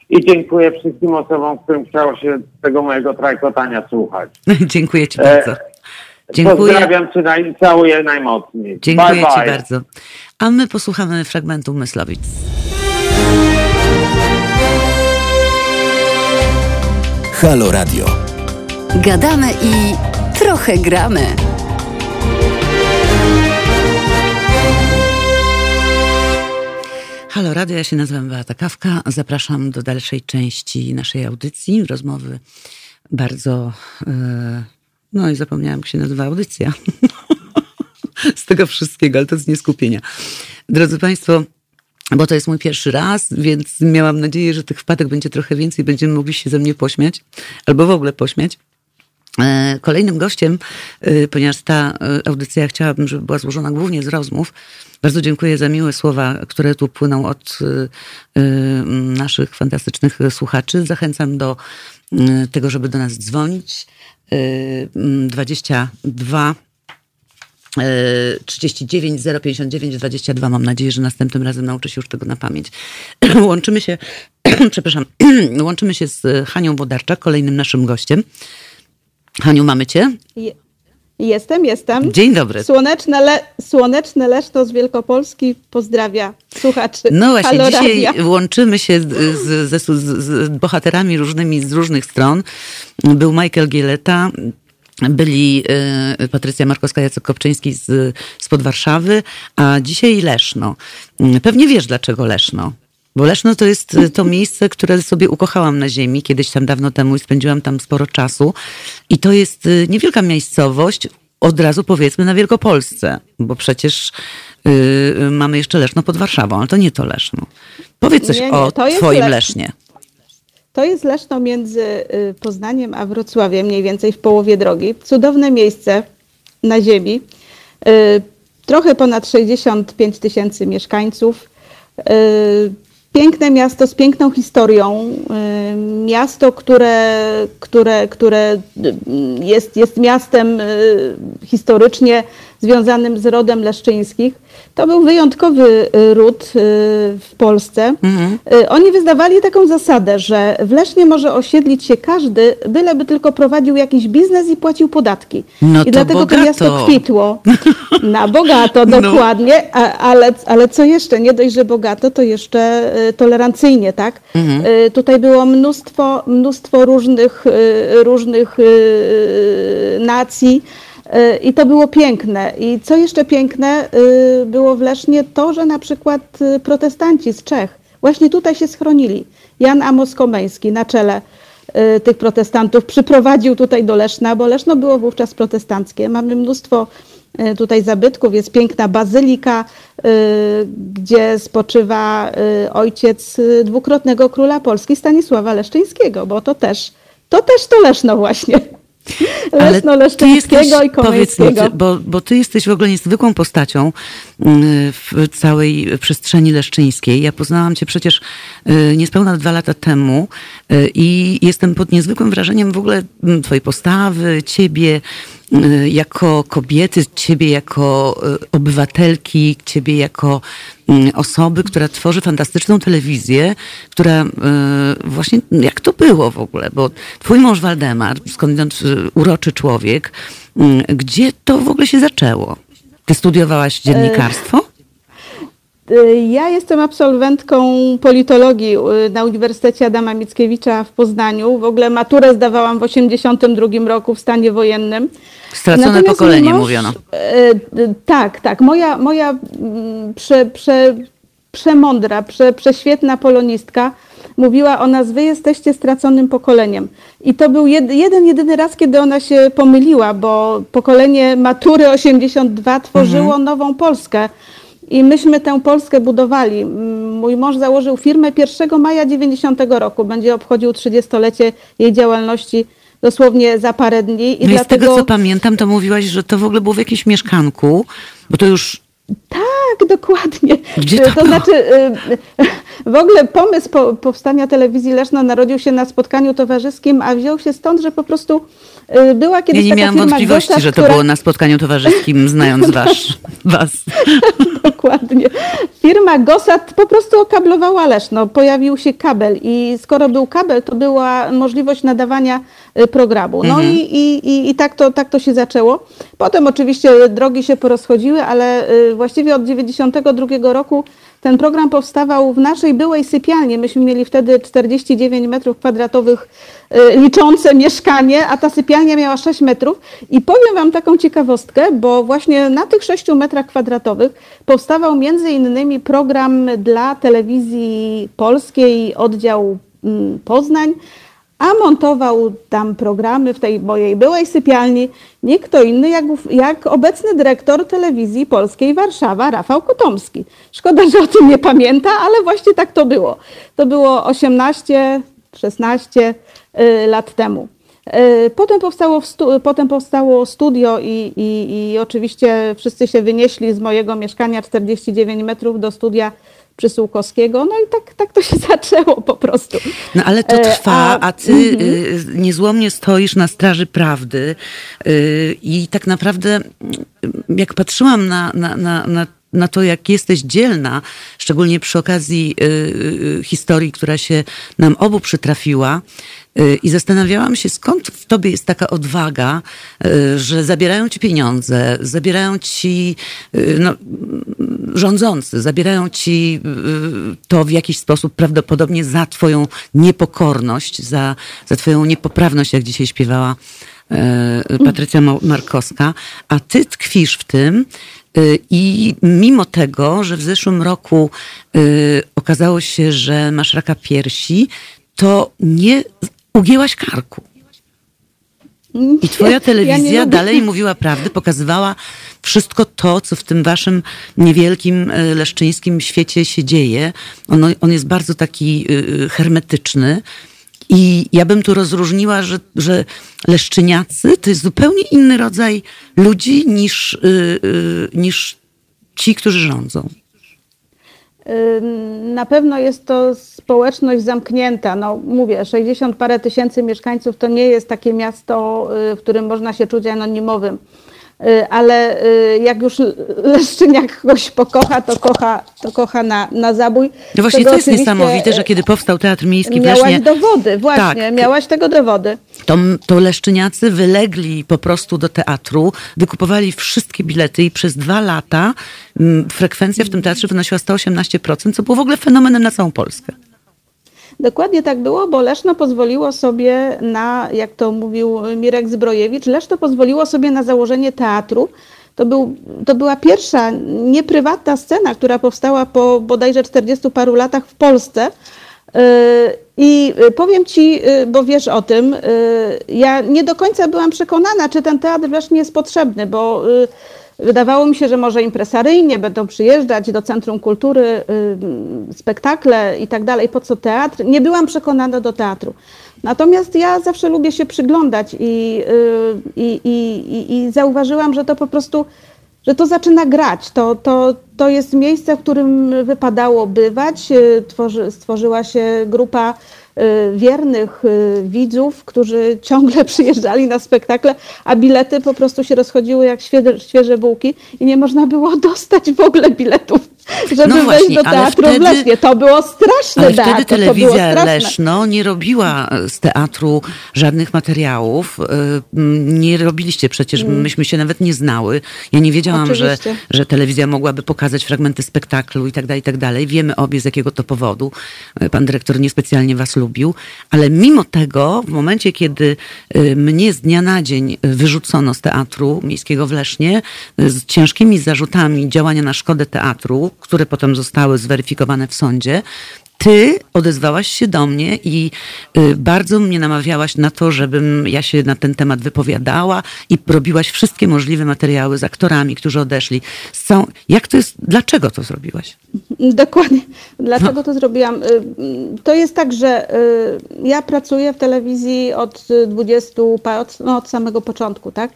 i dziękuję wszystkim osobom, którym chciało się tego mojego trajkotania słuchać. Dziękuję Ci E, bardzo. Dziękuję. Pozdrawiam Cię naj, całuję najmocniej. Dziękuję bye, bye. Ci bardzo. A my posłuchamy fragmentu Myslowic. Halo Radio. Gadamy i trochę gramy. Halo Radio, ja się nazywam Beata Kawka. Zapraszam do dalszej części naszej audycji, rozmowy bardzo... e, No i zapomniałam, jak się nazywa audycja. z tego wszystkiego, ale to z nieskupienia. Drodzy Państwo, bo to jest mój pierwszy raz, więc miałam nadzieję, że tych wpadek będzie trochę więcej, będziemy mogli się ze mnie pośmiać, albo w ogóle pośmiać. E, Kolejnym gościem, e, ponieważ ta e, audycja chciałabym, żeby była złożona głównie z rozmów, bardzo dziękuję za miłe słowa, które tu płyną od naszych fantastycznych słuchaczy. Zachęcam do tego, żeby do nas dzwonić. E, m, 22 e, 39 059 22. Mam nadzieję, że następnym razem nauczę się już tego na pamięć. Łączymy się, przepraszam, łączymy się z Hanią Wodarczak, kolejnym naszym gościem. Haniu, mamy cię? Je- Jestem, jestem. Dzień dobry. Słoneczne, le, słoneczne Leszno z Wielkopolski pozdrawia słuchaczy. No właśnie, Halo dzisiaj Radia. łączymy się z, z, z, z, bohaterami różnymi z różnych stron. Był Michael Gieleta, byli y, Patrycja Markowska, Jacek Kopczyński z, spod Warszawy, a dzisiaj Leszno. Y, Pewnie wiesz, dlaczego Leszno. Bo Leszno to jest y, to miejsce, które sobie ukochałam na ziemi kiedyś tam dawno temu i spędziłam tam sporo czasu. I to jest y, niewielka miejscowość, od razu powiedzmy na Wielkopolsce, bo przecież y, y, mamy jeszcze Leszno pod Warszawą, ale to nie to Leszno. Powiedz coś Nie, nie, o twoim Leszno. Lesznie. To jest Leszno między Poznaniem a Wrocławiem, mniej więcej w połowie drogi. Cudowne miejsce na ziemi. Y, Trochę ponad 65 tysięcy mieszkańców. Y, Piękne miasto z piękną historią. Y, Miasto, które, które, które y, jest, jest miastem y, historycznie związanym z rodem leszczyńskich. To był wyjątkowy y, ród y, w Polsce. Y, Oni wyznawali taką zasadę, że w Lesznie może osiedlić się każdy, byleby tylko prowadził jakiś biznes i płacił podatki. No I to dlatego bogato. to miasto kwitło. Na bogato, No. dokładnie, a, ale, ale co jeszcze? Nie dość, że bogato, to jeszcze tolerancyjnie, tak? Mhm. Tutaj było mnóstwo, mnóstwo różnych, różnych nacji. Y, I to było piękne. I co jeszcze piękne y, było w Lesznie, to, że na przykład y, protestanci z Czech właśnie tutaj się schronili. Jan Amos Komeński na czele tych protestantów przyprowadził tutaj do Leszna, bo Leszno było wówczas protestanckie. Mamy mnóstwo tutaj zabytków, jest piękna bazylika, gdzie spoczywa ojciec dwukrotnego króla Polski Stanisława Leszczyńskiego, bo to też, to też to Leszno właśnie. Leszno Leszczyńskiego i powiedz mi, Komeńskiego. bo, bo ty jesteś w ogóle niezwykłą postacią mm, w całej przestrzeni leszczyńskiej. Ja poznałam cię przecież y, niespełna dwa lata temu y, i jestem pod niezwykłym wrażeniem w ogóle mm, twojej postawy, ciebie jako kobiety, ciebie jako y, obywatelki, ciebie jako mm, osoby, która tworzy fantastyczną telewizję, która y, właśnie, jak to było w ogóle, bo twój mąż Waldemar, skądinąd y, uroczy człowiek, gdzie to w ogóle się zaczęło? Ty studiowałaś dziennikarstwo? Y, Ja jestem absolwentką politologii y, na Uniwersytecie Adama Mickiewicza w Poznaniu. W ogóle maturę zdawałam w 1982 roku w stanie wojennym. Stracone Natomiast pokolenie, mąż- mówiono. d- Tak, tak. Moja, moja mm, prze, prze, przemądra, prze, prześwietna polonistka mówiła o nas, wy jesteście straconym pokoleniem. I to był jed, jeden, jedyny raz, kiedy ona się pomyliła, bo pokolenie matury 82 tworzyło Mhm. nową Polskę. I myśmy tę Polskę budowali. Mój mąż założył firmę 1 maja 90 roku. Będzie obchodził 30-lecie jej działalności dosłownie za parę dni. I No i z dlatego... tego, co pamiętam, to mówiłaś, że to w ogóle było w jakimś mieszkanku, bo to już Tak, dokładnie. Gdzie to to było? znaczy, y, W ogóle pomysł po, powstania telewizji Leszno narodził się na spotkaniu towarzyskim, a wziął się stąd, że po prostu y, była kiedyś Ja nie miałam wątpliwości, że to która... było na spotkaniu towarzyskim, znając was. was. Dokładnie. Firma Gosat po prostu okablowała Leszno. Pojawił się kabel i skoro był kabel, to była możliwość nadawania y, programu. No i, i, i, i tak, to, tak to się zaczęło. Potem oczywiście drogi się porozchodziły, ale y, właściwie od 92 roku ten program powstawał w naszej byłej sypialni. Myśmy mieli wtedy 49 metrów kwadratowych y, liczące mieszkanie, a ta sypialnia miała 6 metrów. I powiem Wam taką ciekawostkę, bo właśnie na tych 6 metrach kwadratowych powstawał między innymi program dla telewizji polskiej, oddział mm, Poznań, a montował tam programy w tej mojej byłej sypialni nie kto inny jak, jak obecny dyrektor telewizji polskiej Warszawa, Rafał Kotomski. Szkoda, że o tym nie pamięta, ale właśnie tak to było. To było 18, 16 y, lat temu. Y, Potem powstało, potem powstało studio i, i, i oczywiście wszyscy się wynieśli z mojego mieszkania 49 metrów do studia Przysłukowskiego. No i tak, tak to się zaczęło po prostu. No ale to E, trwa, a- a ty y, niezłomnie stoisz na straży prawdy y, i tak naprawdę jak patrzyłam na, na, na, na na to, jak jesteś dzielna, szczególnie przy okazji y, y, historii, która się nam obu przytrafiła, y, i zastanawiałam się, skąd w tobie jest taka odwaga, y, że zabierają ci pieniądze, zabierają ci y, no, rządzący, zabierają ci y, to w jakiś sposób prawdopodobnie za twoją niepokorność, za, za twoją niepoprawność, jak dzisiaj śpiewała Patrycja Ma- Markowska, a ty tkwisz w tym y, i mimo tego, że w zeszłym roku y, okazało się, że masz raka piersi, to nie ugięłaś karku. I twoja Ja telewizja lubię- dalej mówiła prawdę, pokazywała wszystko to, co w tym waszym niewielkim e, leszczyńskim świecie się dzieje. Ono, on jest bardzo taki y, hermetyczny. I ja bym tu rozróżniła, że, że leszczyniacy to jest zupełnie inny rodzaj ludzi niż, y, y, niż ci, którzy rządzą. Na pewno jest to społeczność zamknięta. No, mówię, 60 parę tysięcy mieszkańców to nie jest takie miasto, y, w którym można się czuć anonimowym. Y, Ale y, jak już Leszczyniak kogoś pokocha, to kocha, to kocha na, na zabój. No właśnie, to jest niesamowite, że kiedy powstał Teatr Miejski w Miałaś Lesznie... dowody, właśnie, Tak. miałaś tego dowody. to, to leszczyniacy wylegli po prostu do teatru, wykupowali wszystkie bilety i przez dwa lata mm, frekwencja w tym teatrze wynosiła 118%, co było w ogóle fenomenem na całą Polskę. Dokładnie tak było, bo Leszno pozwoliło sobie na, jak to mówił Mirek Zbrojewicz, Leszno pozwoliło sobie na założenie teatru. To, był, to była pierwsza nieprywatna scena, która powstała po bodajże 40 paru latach w Polsce. Yy, I powiem ci, yy, bo wiesz o tym, yy, ja nie do końca byłam przekonana, czy ten teatr wreszcie jest potrzebny, bo Wydawało mi się, że może impresaryjnie będą przyjeżdżać do Centrum Kultury y, spektakle i tak dalej. Po co teatr? Nie byłam przekonana do teatru. Natomiast ja zawsze lubię się przyglądać i, y, i, i, i, i zauważyłam, że to po prostu, że to zaczyna grać. To, to, to jest miejsce, w którym wypadało bywać. Y, Tworzy, stworzyła się grupa wiernych y, widzów, którzy ciągle przyjeżdżali na spektakle, a bilety po prostu się rozchodziły jak świeże bułki i nie można było dostać w ogóle biletów, żeby No wejść właśnie, do ale teatru wtedy- w Lesznie. To było straszne Ale teatr, wtedy telewizja. Leszno nie robiła z teatru żadnych materiałów. Y, Nie robiliście przecież, myśmy się nawet nie znały. Ja nie wiedziałam, że, Oczywiście. że telewizja mogłaby pokazać fragmenty spektaklu i tak dalej, i tak dalej. Wiemy obie z jakiego to powodu. Pan dyrektor niespecjalnie was lubił. Ale mimo tego, w momencie, kiedy y, mnie z dnia na dzień wyrzucono z teatru miejskiego w Lesznie y, z ciężkimi zarzutami działania na szkodę teatru, które potem zostały zweryfikowane w sądzie, ty odezwałaś się do mnie i y, bardzo mnie namawiałaś na to, żebym ja się na ten temat wypowiadała i robiłaś wszystkie możliwe materiały z aktorami, którzy odeszli. Jak to jest, dlaczego to zrobiłaś? Dokładnie. Dlaczego to zrobiłam? Y, To jest tak, że y, ja pracuję w telewizji od 20, pa- od, no od samego początku, tak?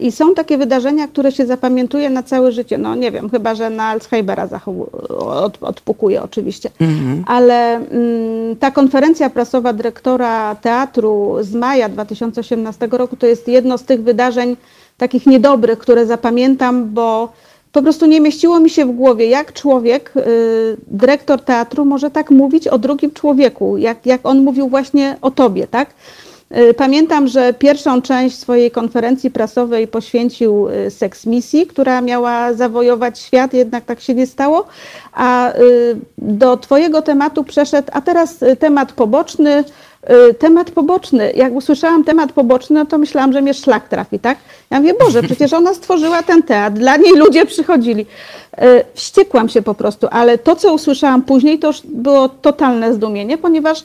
I są takie wydarzenia, które się zapamiętuje na całe życie. No nie wiem, chyba że na Alzheimera od, odpukuje oczywiście. Mhm. Ale mm, ta konferencja prasowa dyrektora teatru z maja 2018 roku to jest jedno z tych wydarzeń takich niedobrych, które zapamiętam, bo po prostu nie mieściło mi się w głowie, jak człowiek, y, dyrektor teatru może tak mówić o drugim człowieku, jak, jak on mówił właśnie o tobie, tak? Y, pamiętam, że pierwszą część swojej konferencji prasowej poświęcił y, seks misji, która miała zawojować świat, jednak tak się nie stało. A do Twojego tematu przeszedł, a teraz temat poboczny, temat poboczny. Jak usłyszałam temat poboczny, no to myślałam, że mnie szlak trafi, tak? Ja mówię, Boże, przecież ona stworzyła ten teatr, dla niej ludzie przychodzili. Wściekłam się po prostu, ale to, co usłyszałam później, to już było totalne zdumienie, ponieważ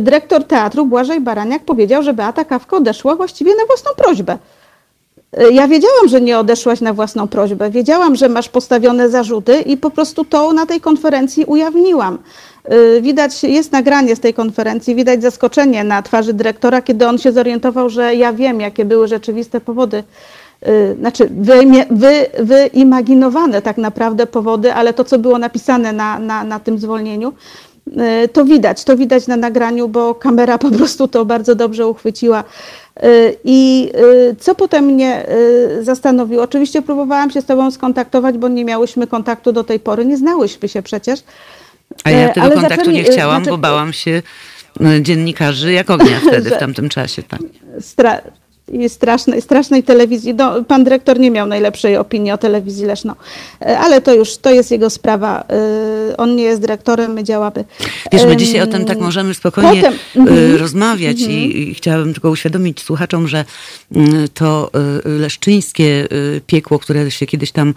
dyrektor teatru Błażej Baraniak powiedział, że Beata Kawka odeszła właściwie na własną prośbę. Ja wiedziałam, że nie odeszłaś na własną prośbę. Wiedziałam, że masz postawione zarzuty i po prostu to na tej konferencji ujawniłam. Y, widać, jest nagranie z tej konferencji, widać zaskoczenie na twarzy dyrektora, kiedy on się zorientował, że ja wiem, jakie były rzeczywiste powody y, znaczy wy, wy, wyimaginowane tak naprawdę powody, ale to, co było napisane na, na, na tym zwolnieniu, y, to widać, to widać na nagraniu, bo kamera po prostu to bardzo dobrze uchwyciła. I co potem mnie zastanowiło? Oczywiście próbowałam się z Tobą skontaktować, bo nie miałyśmy kontaktu do tej pory, nie znałyśmy się przecież. A ja e, tego Ale kontaktu zaczęli, nie chciałam, znaczy, bo bałam się e, dziennikarzy jak ognia wtedy, w tamtym czasie. Tak. Stra i strasznej, strasznej telewizji. No, pan dyrektor nie miał najlepszej opinii o telewizji Leszno, e, ale to już, to jest jego sprawa. E, on nie jest dyrektorem, my działamy. Wiesz, my dzisiaj o tym tak możemy spokojnie Potem, mm, rozmawiać mm, i, i chciałabym tylko uświadomić słuchaczom, że mm, to leszczyńskie piekło, które się kiedyś tam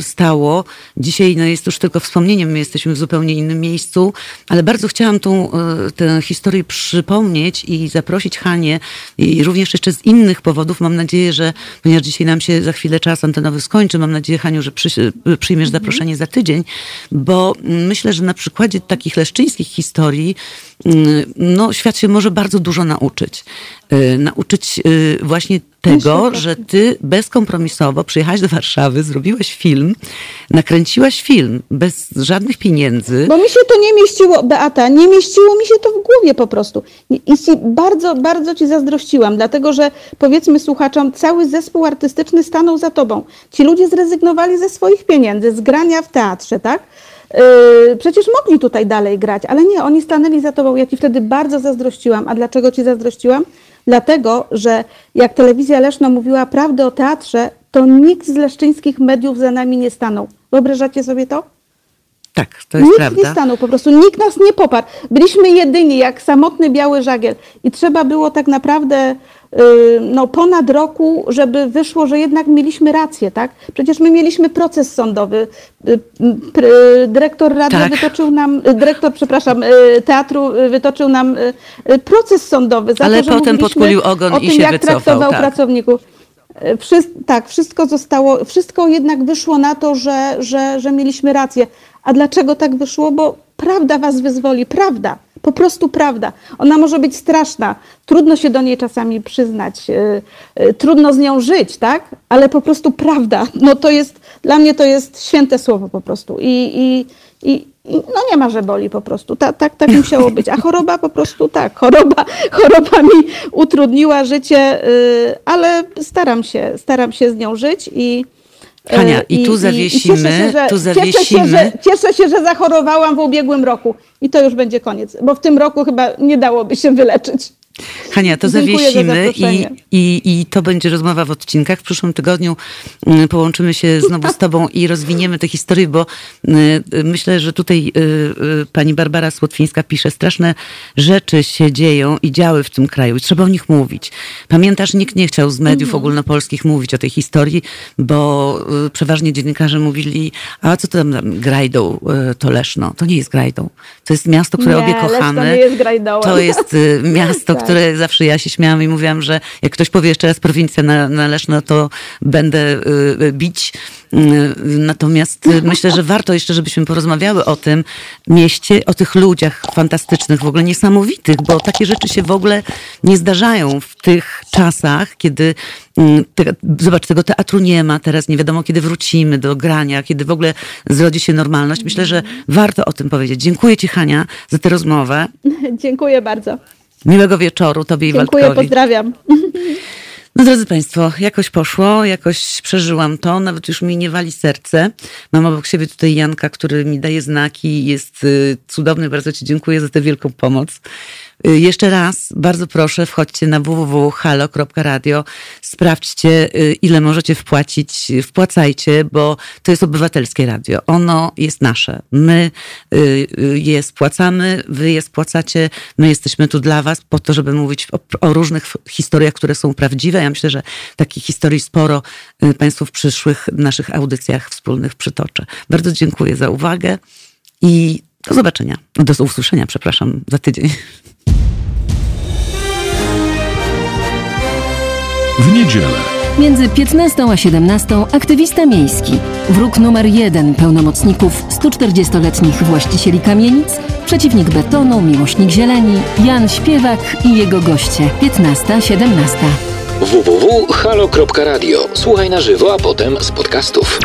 stało, dzisiaj no, jest już tylko wspomnieniem. My jesteśmy w zupełnie innym miejscu, ale bardzo chciałam tą, tę historię przypomnieć i zaprosić Hanię i również jeszcze z innych powodów. Mam nadzieję, że ponieważ dzisiaj nam się za chwilę czas antenowy skończy, mam nadzieję, Haniu, że przy, przyjmiesz mhm. zaproszenie za tydzień, bo myślę, że na przykładzie takich leszczyńskich historii mm, no, świat się może bardzo dużo nauczyć. Y, nauczyć y, właśnie tego, że ty bezkompromisowo przyjechałaś do Warszawy, zrobiłaś film, nakręciłaś film bez żadnych pieniędzy. Bo mi się to nie mieściło, Beata, nie mieściło mi się to w głowie po prostu. I bardzo, bardzo ci zazdrościłam, dlatego że powiedzmy słuchaczom, cały zespół artystyczny stanął za tobą. Ci ludzie zrezygnowali ze swoich pieniędzy, z grania w teatrze, tak? Yy, przecież mogli tutaj dalej grać, ale nie, oni stanęli za tobą. Ja ci wtedy bardzo zazdrościłam. A dlaczego ci zazdrościłam? Dlatego, że jak telewizja Leszno mówiła prawdę o teatrze, to nikt z leszczyńskich mediów za nami nie stanął. Wyobrażacie sobie to? Tak, to jest nikt prawda. Nikt nie stanął, po prostu nikt nas nie poparł. Byliśmy jedyni, jak samotny biały żagiel. I trzeba było tak naprawdę no, ponad roku, żeby wyszło, że jednak mieliśmy rację, tak? Przecież my mieliśmy proces sądowy. Y, dyrektor rady tak. wytoczył nam, y, dyrektor, przepraszam, teatru wytoczył nam proces sądowy za Ale to, potem podkulił ogon o tym, i się jak wycofał. traktował tak. pracowników. Wszy tak, wszystko zostało, wszystko jednak wyszło na to, że, że, że mieliśmy rację. A dlaczego tak wyszło? Bo prawda was wyzwoli, prawda, po prostu prawda. Ona może być straszna, trudno się do niej czasami przyznać, yy, yy, trudno z nią żyć, tak? Ale po prostu prawda, no to jest, dla mnie to jest święte słowo po prostu. I, i, i, no nie ma, że boli po prostu. Tak, tak, tak musiało być. A choroba po prostu tak. Choroba, choroba mi utrudniła życie, y, ale staram się, staram się z nią żyć i. Hania, i, tu zawiesimy, i się, że, tu zawiesimy. Cieszę się, że, cieszę się, że zachorowałam w ubiegłym roku i to już będzie koniec, bo w tym roku chyba nie dałoby się wyleczyć. Hania, to zawiesimy i, i, i to będzie rozmowa w odcinkach. W przyszłym tygodniu mm, połączymy się znowu z Tobą i rozwiniemy tę historię, bo mm, myślę, że tutaj y, y, pani Barbara Słotwińska pisze, straszne rzeczy się dzieją i działy w tym kraju i trzeba o nich mówić. Pamiętasz, nikt nie chciał z mediów mhm. ogólnopolskich mówić o tej historii, bo y, przeważnie dziennikarze mówili, a co to tam, tam Grajdą to Leszno? To nie jest Grajdą. To jest miasto, które nie, obie kochamy. Nie jest Grajdołem. To jest miasto, Tak. Które zawsze ja się śmiałam i mówiłam, że jak ktoś powie jeszcze raz prowincja na- należna, to będę y, y, bić. Y, Natomiast y, myślę, że warto jeszcze, żebyśmy porozmawiały o tym mieście, o tych ludziach fantastycznych, w ogóle niesamowitych, bo takie rzeczy się w ogóle nie zdarzają w tych czasach, kiedy mm, te, zobacz, tego teatru nie ma, teraz nie wiadomo, kiedy wrócimy do grania, kiedy w ogóle zrodzi się normalność. Myślę, że warto o tym powiedzieć. Dziękuję Ci, Hania, za tę rozmowę. Dziękuję bardzo. Miłego wieczoru Tobie i Dziękuję, Waldkowi. pozdrawiam. No drodzy Państwo, jakoś poszło, jakoś przeżyłam to, nawet już mi nie wali serce. Mam obok siebie tutaj Janka, który mi daje znaki, jest y, cudowny, bardzo Ci dziękuję za tę wielką pomoc. Y, Jeszcze raz bardzo proszę, wchodźcie na www.halo.radio, sprawdźcie, y, ile możecie wpłacić, wpłacajcie, bo to jest obywatelskie radio. Ono jest nasze. My y, je spłacamy, wy je spłacacie, my jesteśmy tu dla was po to, żeby mówić o, o różnych historiach, które są prawdziwe. Ja myślę, że takich historii sporo Państwu w przyszłych naszych audycjach wspólnych przytoczę. Bardzo dziękuję za uwagę i do zobaczenia, do usłyszenia, przepraszam, za tydzień. W niedzielę. Między 15 a 17 aktywista miejski. Wróg numer jeden pełnomocników 140-letnich właścicieli kamienic, przeciwnik betonu, miłośnik zieleni, Jan Śpiewak i jego goście 15-17. www.halo.radio. Słuchaj na żywo, a potem z podcastów.